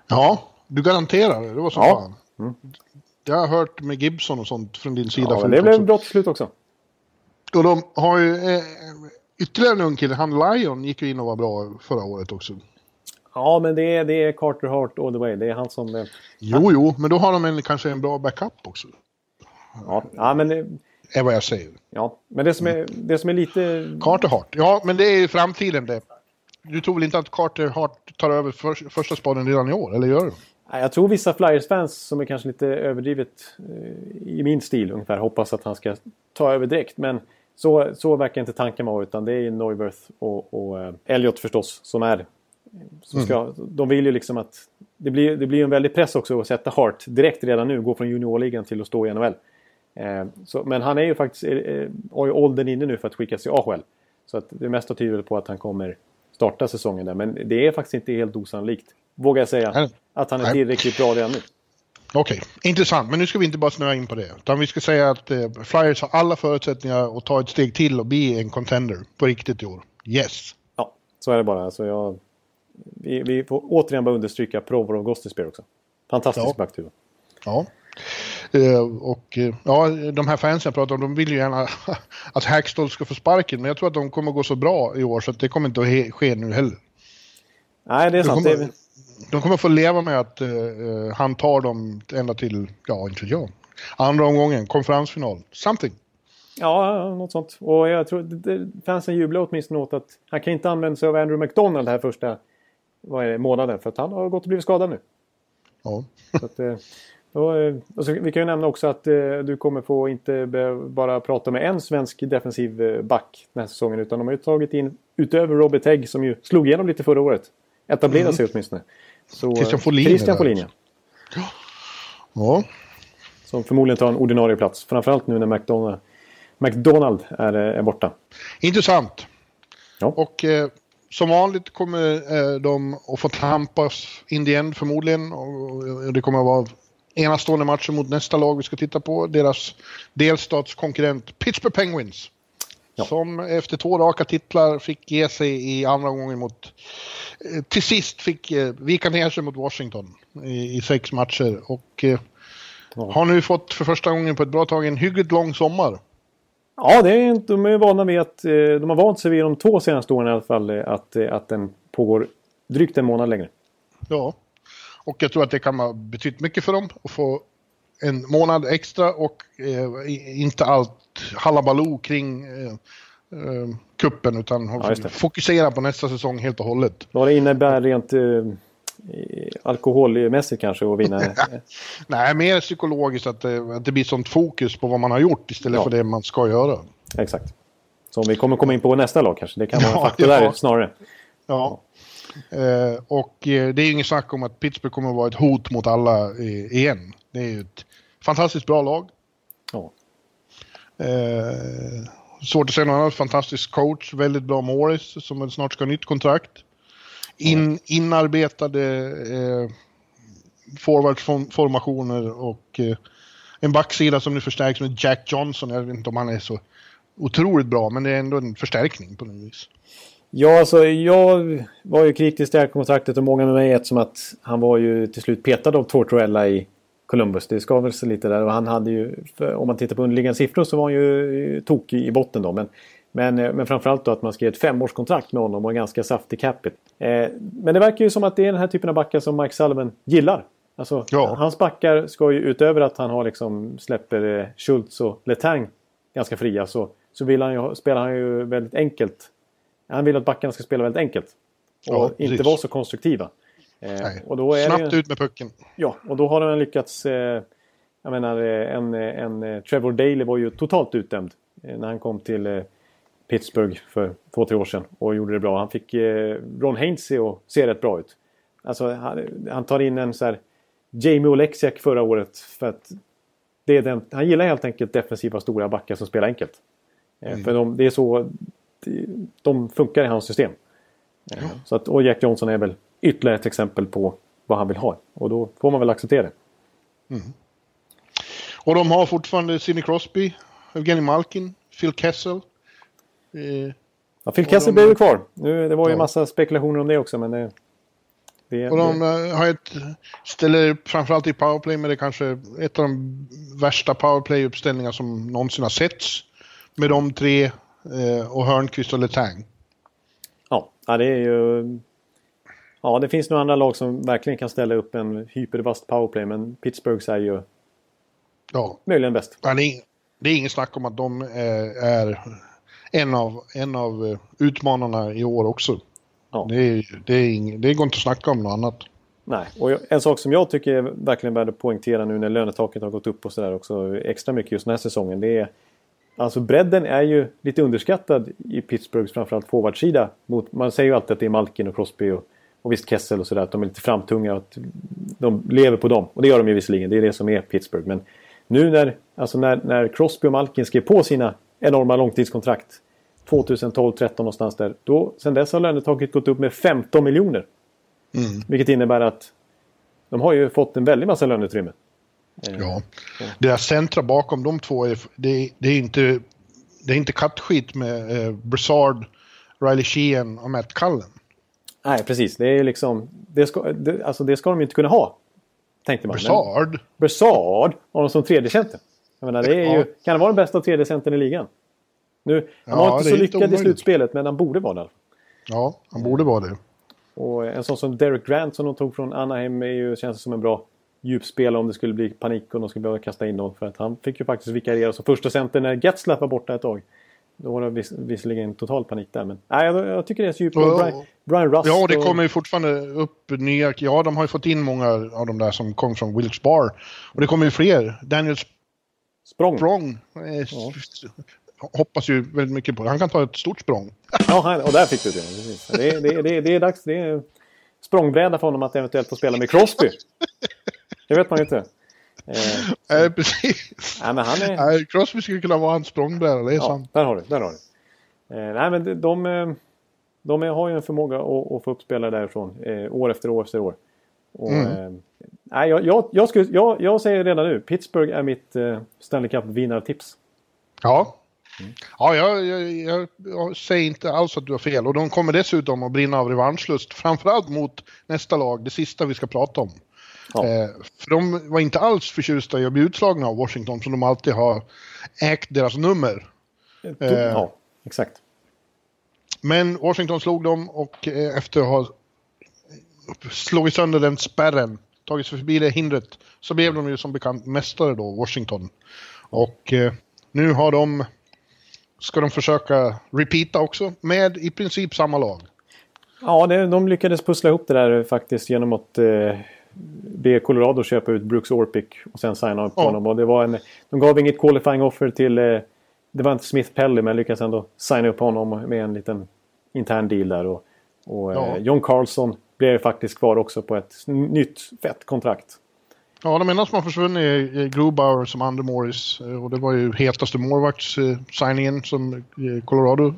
Ja, du garanterar det. Det var så ja. fan. Mm. Jag har hört med Gibson och sånt från din sida. Ja, det blev till slut också. Och de har ju eh, ytterligare en ung kille, han Lion gick ju in och var bra förra året också. Ja, men det är, det är Carter Hart all the way. Det är han som... Eh, jo, jo, men då har de en, kanske en bra backup också. Ja, ja men... Det är vad jag säger. Ja, men det som är, det som är lite... Carter Hart, ja, men det är ju framtiden det. Du tror väl inte att Carter Hart tar över för, första spaden redan i år, eller gör du? Jag tror vissa Flyers-fans som är kanske lite överdrivet eh, i min stil ungefär hoppas att han ska ta över direkt. Men så, så verkar inte tanken vara utan det är Neuwirth och, och uh, Elliot förstås som är... Som ska, mm. De vill ju liksom att... Det blir, det blir en väldig press också att sätta Hart direkt redan nu. Gå från juniorligan till att stå i NHL. Eh, så, men han är ju faktiskt... Eh, har ju åldern inne nu för att skickas till AHL. Så att det mesta tyder på att han kommer starta säsongen där. Men det är faktiskt inte helt osannolikt. Vågar jag säga. Att han är tillräckligt bra redan nu. Okej, okay. intressant. Men nu ska vi inte bara snöa in på det. Utan vi ska säga att eh, Flyers har alla förutsättningar att ta ett steg till och bli en contender på riktigt i år. Yes. Ja, så är det bara. Alltså jag, vi, vi får återigen bara understryka Provorov och Gostisbeer också. Fantastisk ja. backtur. Ja. Uh, och uh, ja, de här fansen jag pratar om, de vill ju gärna att Hackstall ska få sparken. Men jag tror att de kommer gå så bra i år så att det kommer inte att ske nu heller. Nej, det är sant. Kommer, de kommer få leva med att uh, han tar dem ända till, ja inte jag, andra omgången, konferensfinal, something. Ja, något sånt. Och jag tror det, fansen jublar åtminstone åt att han kan inte använda sig av Andrew McDonald här första vad är det, månaden för att han har gått och blivit skadad nu. Ja. Så att, eh, Och, eh, och så, vi kan ju nämna också att eh, du kommer få inte bara prata med en svensk defensiv eh, back den här säsongen. Utan de har ju tagit in, utöver Robert Hägg som ju slog igenom lite förra året. Etablerade mm. sig åtminstone. Så, Christian Folin. Christian Folin, ja. ja. Som förmodligen tar en ordinarie plats. Framförallt nu när McDonald, McDonald är, är borta. Intressant. Ja. Och eh, som vanligt kommer eh, de att få tampas in the end förmodligen. Och det kommer att vara enastående matcher mot nästa lag vi ska titta på. Deras delstatskonkurrent Pittsburgh Penguins. Ja. Som efter två raka titlar fick ge sig i andra gången mot... Eh, till sist fick eh, vika ner sig mot Washington i, i sex matcher. Och eh, ja. har nu fått för första gången på ett bra tag en hyggligt lång sommar. Ja, det är, de är vana vid att... De har vant sig vid de två senaste åren i alla fall att, att den pågår drygt en månad längre. Ja. Och jag tror att det kan ha betytt mycket för dem att få en månad extra och eh, inte allt halabaloo kring eh, eh, kuppen utan ja, fokusera på nästa säsong helt och hållet. Vad det innebär rent eh, alkoholmässigt kanske att vinna? Nej, mer psykologiskt att det, att det blir sånt fokus på vad man har gjort istället ja. för det man ska göra. Exakt. Som vi kommer komma in på nästa lag kanske. Det kan vara en faktor ja. där snarare. Ja. Eh, och eh, det är inget snack om att Pittsburgh kommer att vara ett hot mot alla eh, igen. Det är ju ett fantastiskt bra lag. Eh, svårt att säga något annat. Fantastisk coach, väldigt bra Morris som snart ska ha nytt kontrakt. In, inarbetade eh, forwardsformationer och eh, en backsida som nu förstärks med Jack Johnson. Jag vet inte om han är så otroligt bra, men det är ändå en förstärkning på något vis. Ja, alltså jag var ju kritisk till det här kontraktet och många med mig eftersom att han var ju till slut petad av Tortorella i Columbus. Det skav väl sig lite där och han hade ju, om man tittar på underliggande siffror så var han ju tokig i botten då. Men, men, men framförallt då att man skrev ett femårskontrakt med honom och en ganska saftig capita. Eh, men det verkar ju som att det är den här typen av backar som Mike Sullivan gillar. Alltså, ja. Hans backar ska ju utöver att han har liksom släpper eh, Schultz och Letang ganska fria så, så vill han ju, spelar han ju väldigt enkelt han vill att backarna ska spela väldigt enkelt. Och ja, inte vara så konstruktiva. Eh, och då är Snabbt det, ut med pucken. Ja, och då har de lyckats... Eh, jag menar, eh, en, en, en Trevor Daley var ju totalt utdömd när han kom till Pittsburgh för två, tre år sedan och gjorde det bra. Han fick Ron Hainsey att se rätt bra ut. Alltså, han, han tar in en så här Jamie Oleksiak förra året för att det är den, han gillar helt enkelt defensiva stora backar som spelar enkelt. Mm. För de, det är så de funkar i hans system. Ja. Så att, och Jack Johnson är väl ytterligare ett exempel på vad han vill ha. Och då får man väl acceptera det. Mm. Och de har fortfarande Sidney Crosby, Evgeny Malkin, Phil Kessel. Eh, ja, Phil Kessel de... blev ju kvar. Nu, det var ju ja. massa spekulationer om det också men det... det och de det... har ett ställe framförallt i powerplay med det kanske ett av de värsta powerplay-uppställningar som någonsin har setts. Med de tre Eh, och Hörnqvist och Letang. Ja, det är ju... Ja, det finns nog andra lag som verkligen kan ställa upp en hypervast powerplay men Pittsburghs är ju ja. möjligen bäst. Ja, det, är, det är ingen snack om att de eh, är en av, en av eh, utmanarna i år också. Ja. Det, är, det, är ing, det går inte att snacka om något annat. Nej, och en sak som jag tycker är verkligen värd att poängtera nu när lönetaket har gått upp och sådär också extra mycket just den här säsongen. Det är Alltså bredden är ju lite underskattad i Pittsburghs framförallt forwardsida. man säger ju alltid att det är Malkin och Crosby och, och visst Kessel och sådär. Att de är lite framtunga att de lever på dem. Och det gör de ju visserligen. Det är det som är Pittsburgh. Men nu när, alltså när, när Crosby och Malkin skrev på sina enorma långtidskontrakt 2012-13 någonstans där. Då, sen dess har lönetaket gått upp med 15 miljoner. Mm. Vilket innebär att de har ju fått en väldig massa löneutrymme. Ja. Deras centra bakom de två är, det, det är inte, det är inte kattskit med eh, Brassard, Riley Sheehan och Matt Cullen. Nej, precis. Det är liksom... Det ska, det, alltså det ska de inte kunna ha. Tänkte man. Brassard? Brassard har de som tredje center. Jag menar, det är ju, kan det vara den bästa tredje centern i ligan? Nu, han ja, var inte så lyckad inte i slutspelet, men han borde vara det. Ja, han borde vara det. Och en sån som Derek Grant som de tog från Anaheim är ju, känns som en bra djupspela om det skulle bli panik och de skulle behöva kasta in någon. För att han fick ju faktiskt vikariera som första center när Getzlaff var borta ett tag. Då var det viss, visserligen total panik där. Men nej, jag, jag tycker det är så djupt. Brian, Brian Rust Ja, det kommer ju fortfarande upp nya. Ja, de har ju fått in många av de där som kom från Wilkes Bar. Och det kommer ju fler. Daniel Språng. Språng. Eh, ja. Hoppas ju väldigt mycket på det. Han kan ta ett stort språng. Ja, och där fick du det. Det, det, det, det är dags. Det är språngbräda för honom att eventuellt få spela med Crosby. Det vet man ju inte. Eh, äh, precis. Nej, men han är... Äh, Crosby skulle kunna vara hans språngbräda, det är ja, sant. Där har du, där har du. Eh, nej, men de, de, de har ju en förmåga att, att få upp spelare därifrån eh, år efter år efter år. Och, mm. eh, nej, jag, jag, jag, skulle, jag, jag säger redan nu, Pittsburgh är mitt eh, Stanley Cup-vinnartips. Ja. Mm. Ja, jag, jag, jag, säger inte alls att du har fel. Och de kommer dessutom att brinna av revanschlust. Framförallt mot nästa lag, det sista vi ska prata om. Ja. Eh, för de var inte alls förtjusta i att bli utslagna av Washington som de alltid har ägt deras nummer. Eh, ja, exakt. Men Washington slog dem och eh, efter att ha slagit sönder den spärren, tagit sig förbi det hindret, så blev de ju som bekant mästare då, Washington. Och eh, nu har de, ska de försöka repeata också med i princip samma lag. Ja, det, de lyckades pussla ihop det där faktiskt genom att eh, be Colorado köpa ut Brooks Orpik och sen signa upp ja. honom. Och det var en, de gav inget qualifying offer till... Eh, det var inte Smith Pelly men lyckades ändå signa upp honom med en liten intern deal där. Och, och ja. eh, John Carlson blev faktiskt kvar också på ett nytt fett kontrakt. Ja, de enda som har försvunnit är Grubauer som Under Morris. Eh, och det var ju hetaste målvaktssigningen som Colorado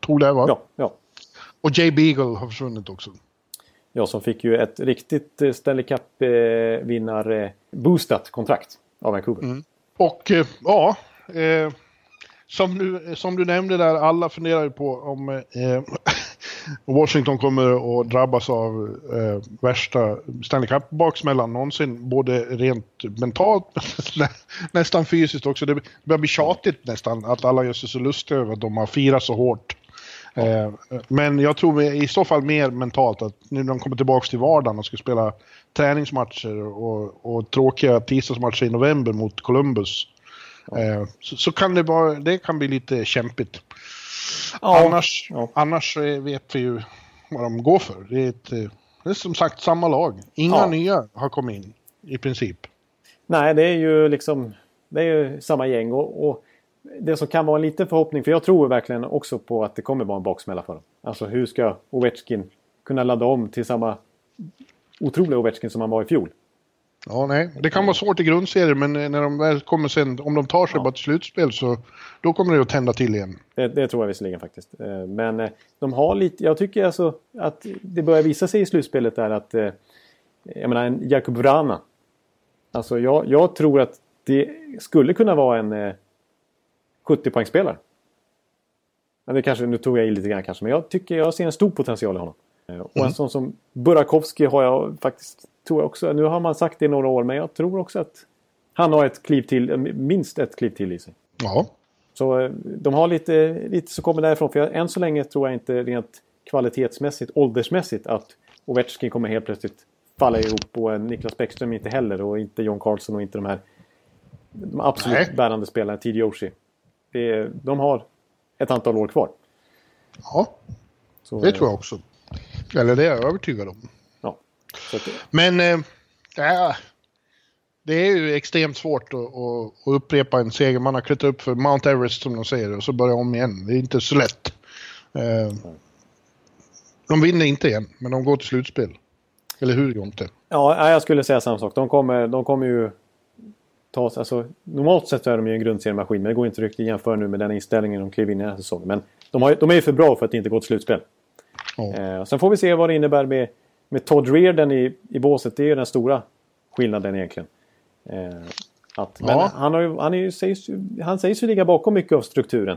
tog där va? Ja, ja. Och Jay Beagle har försvunnit också. Jag som fick ju ett riktigt eh, Stanley Cup-vinnar-boostat kontrakt av Vancouver. Mm. Och eh, ja, eh, som, du, som du nämnde där, alla funderar ju på om eh, Washington kommer att drabbas av eh, värsta Stanley Cup-baksmällan någonsin. Både rent mentalt, nästan fysiskt också. Det börjar bli tjatigt nästan att alla gör sig så lustiga över att de har firat så hårt. Eh, men jag tror i så fall mer mentalt att nu när de kommer tillbaka till vardagen och ska spela träningsmatcher och, och tråkiga tisdagsmatcher i november mot Columbus. Eh, så, så, kan det, vara, det kan bli lite kämpigt. Ja. Annars, ja. annars vet vi ju vad de går för. Det är, ett, eh, det är som sagt samma lag. Inga ja. nya har kommit in i princip. Nej, det är ju liksom det är ju samma gäng. Och, och, det som kan vara en liten förhoppning, för jag tror verkligen också på att det kommer vara en baksmälla för dem. Alltså hur ska Ovechkin kunna ladda om till samma otroliga Ovechkin som han var i fjol? Ja, nej. Det kan vara svårt i grundserien men när de väl kommer sen, om de tar sig ja. bara till slutspel så då kommer det att tända till igen. Det, det tror jag visserligen faktiskt. Eh, men eh, de har lite, jag tycker alltså att det börjar visa sig i slutspelet där att eh, jag menar en Jakub Vrana. Alltså jag, jag tror att det skulle kunna vara en 70 poängspelare. det kanske, nu tog jag i lite grann kanske, men jag tycker jag ser en stor potential i honom. Och en mm. sån som Burakovsky har jag faktiskt tror jag också. Nu har man sagt det i några år men jag tror också att han har ett kliv till, minst ett kliv till i sig. Ja. Så eh, de har lite, lite som kommer därifrån. För jag, än så länge tror jag inte rent kvalitetsmässigt, åldersmässigt att Ovechkin kommer helt plötsligt falla ihop och Niklas Bäckström inte heller och inte John Carlson och inte de här de absolut Nej. bärande spelarna, T.D. Oshie. De har ett antal år kvar. Ja, Så, det tror jag också. Eller det är jag övertygad om. Att, Men äh, det är ju extremt svårt att, att, upprepa en seger. Man har klättrat upp för Mount Everest som de säger och så börjar om igen. Det är inte så lätt. Äh, de vinner inte igen, men de går till slutspel. Eller hur Jonte? Ja, jag skulle säga samma sak. De kommer, de kommer ju ta alltså, Normalt sett så är de ju en grundseriemaskin, men det går inte riktigt att jämföra nu med den inställningen de klev in i den här säsongen. Men de, har, de är ju för bra för att inte gå till slutspel. Oh. Eh, sen får vi se vad det innebär med med Todd Reardon i, i båset, det är ju den stora skillnaden egentligen. Eh, att, men ja. han, har ju, han, är ju, sägs, han sägs ju ligga bakom mycket av strukturen.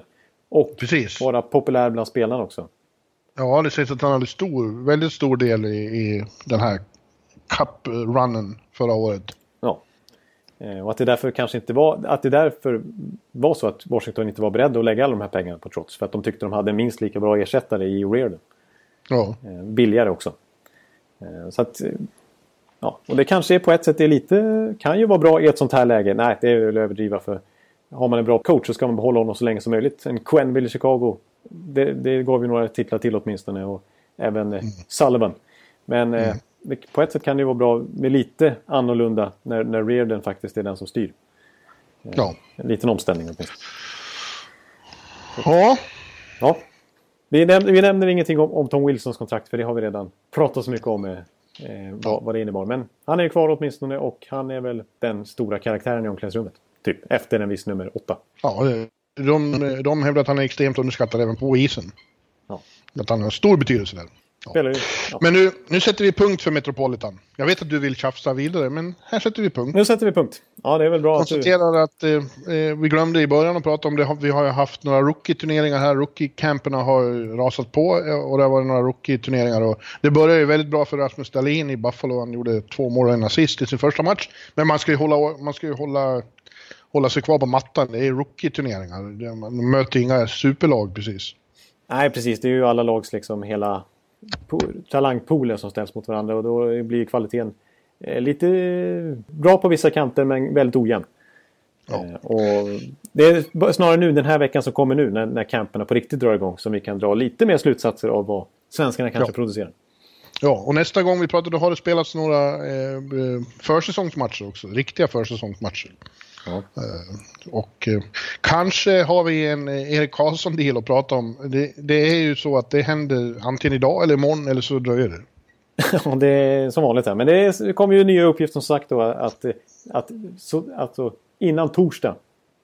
Och Precis. vara populär bland spelarna också. Ja, det sägs att han hade stor, väldigt stor del i, i den här cup-runnen förra året. Eh, och att det därför kanske inte var, att det därför var så att Washington inte var beredda att lägga alla de här pengarna på Trots. För att de tyckte de hade minst lika bra ersättare i Reardon. Ja. Eh, billigare också. Eh, så att, ja, och det kanske är på ett sätt är lite, kan ju vara bra i ett sånt här läge. Nej, det är väl överdriva för har man en bra coach så ska man behålla honom så länge som möjligt. En Quenville i Chicago, det, det gav ju några titlar till åtminstone. Och även mm. Sullivan. Men mm. Eh, på ett sätt kan det vara bra med lite annorlunda när, när Reardon faktiskt är den som styr. Eh, ja. En liten omställning åtminstone. Ja. ja. Vi, nämner, vi nämner ingenting om, om, Tom Wilsons kontrakt för det har vi redan pratat så mycket om. Eh, vad, vad det innebar. Men han är kvar åtminstone och han är väl den stora karaktären i omklädningsrummet. Typ efter en viss nummer åtta. Ja, de, de hävdar att han är extremt underskattad även på isen. Ja. Att han har stor betydelse där. Ja. Men nu, nu sätter vi punkt för Metropolitan. Jag vet att du vill tjafsa vidare, men här sätter vi punkt. Nu sätter vi punkt. Ja, det är väl bra Konstaterar att, du... att eh, eh, vi glömde i början att prata om det. Vi har ju haft några rookie-turneringar här. Rookie-camperna har rasat på eh, och det har varit några rookie-turneringar. Det började ju väldigt bra för Rasmus Dahlin i Buffalo. Han gjorde två mål och en assist i sin första match. Men man ska ju hålla, man ska ju hålla, hålla sig kvar på mattan. Det är rookie-turneringar. Man möter inga superlag precis. Nej, precis. Det är ju alla lags liksom hela talangpoolen som ställs mot varandra och då blir kvaliteten eh, lite bra på vissa kanter men väldigt ojämn. Ja. Eh, och det är snarare nu den här veckan som kommer nu när, när camperna på riktigt drar igång som vi kan dra lite mer slutsatser av vad svenskarna kanske ja. producerar. Ja, och nästa gång vi pratar då har det spelats några eh, försäsongsmatcher också. Riktiga försäsongsmatcher. Ja. Eh, och eh, kanske har vi en eh, Erik Karlsson-del att prata om. Det, det, är ju så att det händer antingen idag eller imorgon eller så dröjer det. Ja, det är som vanligt här. Men det, kommer ju nya uppgifter som sagt då att, att så, alltså, innan torsdag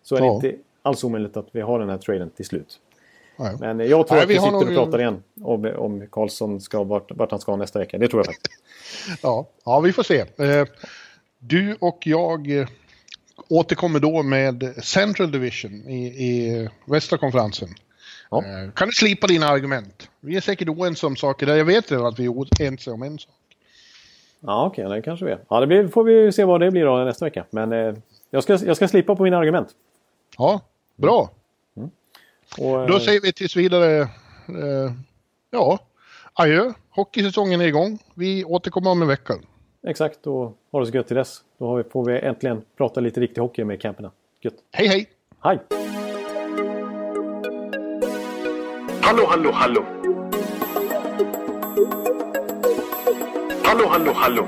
så är det ja. inte alls omöjligt att vi har den här traden till slut. Nej. Men jag tror Nej, att vi, vi sitter och pratar igen om, om Karlsson ska vart, vart han ska nästa vecka. Det tror jag faktiskt. ja, ja, vi får se. Du och jag återkommer då med Central Division i, i västra konferensen. Ja. Eh, kan du slipa dina argument? Vi är säkert oense om saker där. Jag vet redan att vi är oense om en sak. Ja, okej, okay, det kanske vi är. Ja, det blir, får vi se vad det blir då nästa vecka. Men eh, jag, ska, jag ska slipa på mina argument. Ja, bra. Mm. Och, då eh, säger vi tills vidare, eh, ja, adjö. Hockeysäsongen är igång. Vi återkommer om en vecka. Exakt, och ha det så gött till dess. Då får vi äntligen prata lite riktig hockey med camperna. Gött. Hej hej! Hej! Hallå, hallå, hallå! Hallå, hallå, hallå!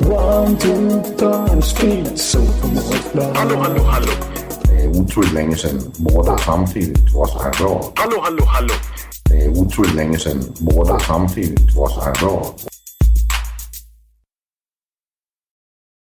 One, two, punch, speed, so Hallå, hallå, hallå. Det är otroligt länge sedan båda samtidigt var så här bra. Hallå, hallå, hallå. Det är otroligt länge sedan båda samtidigt var så här bra.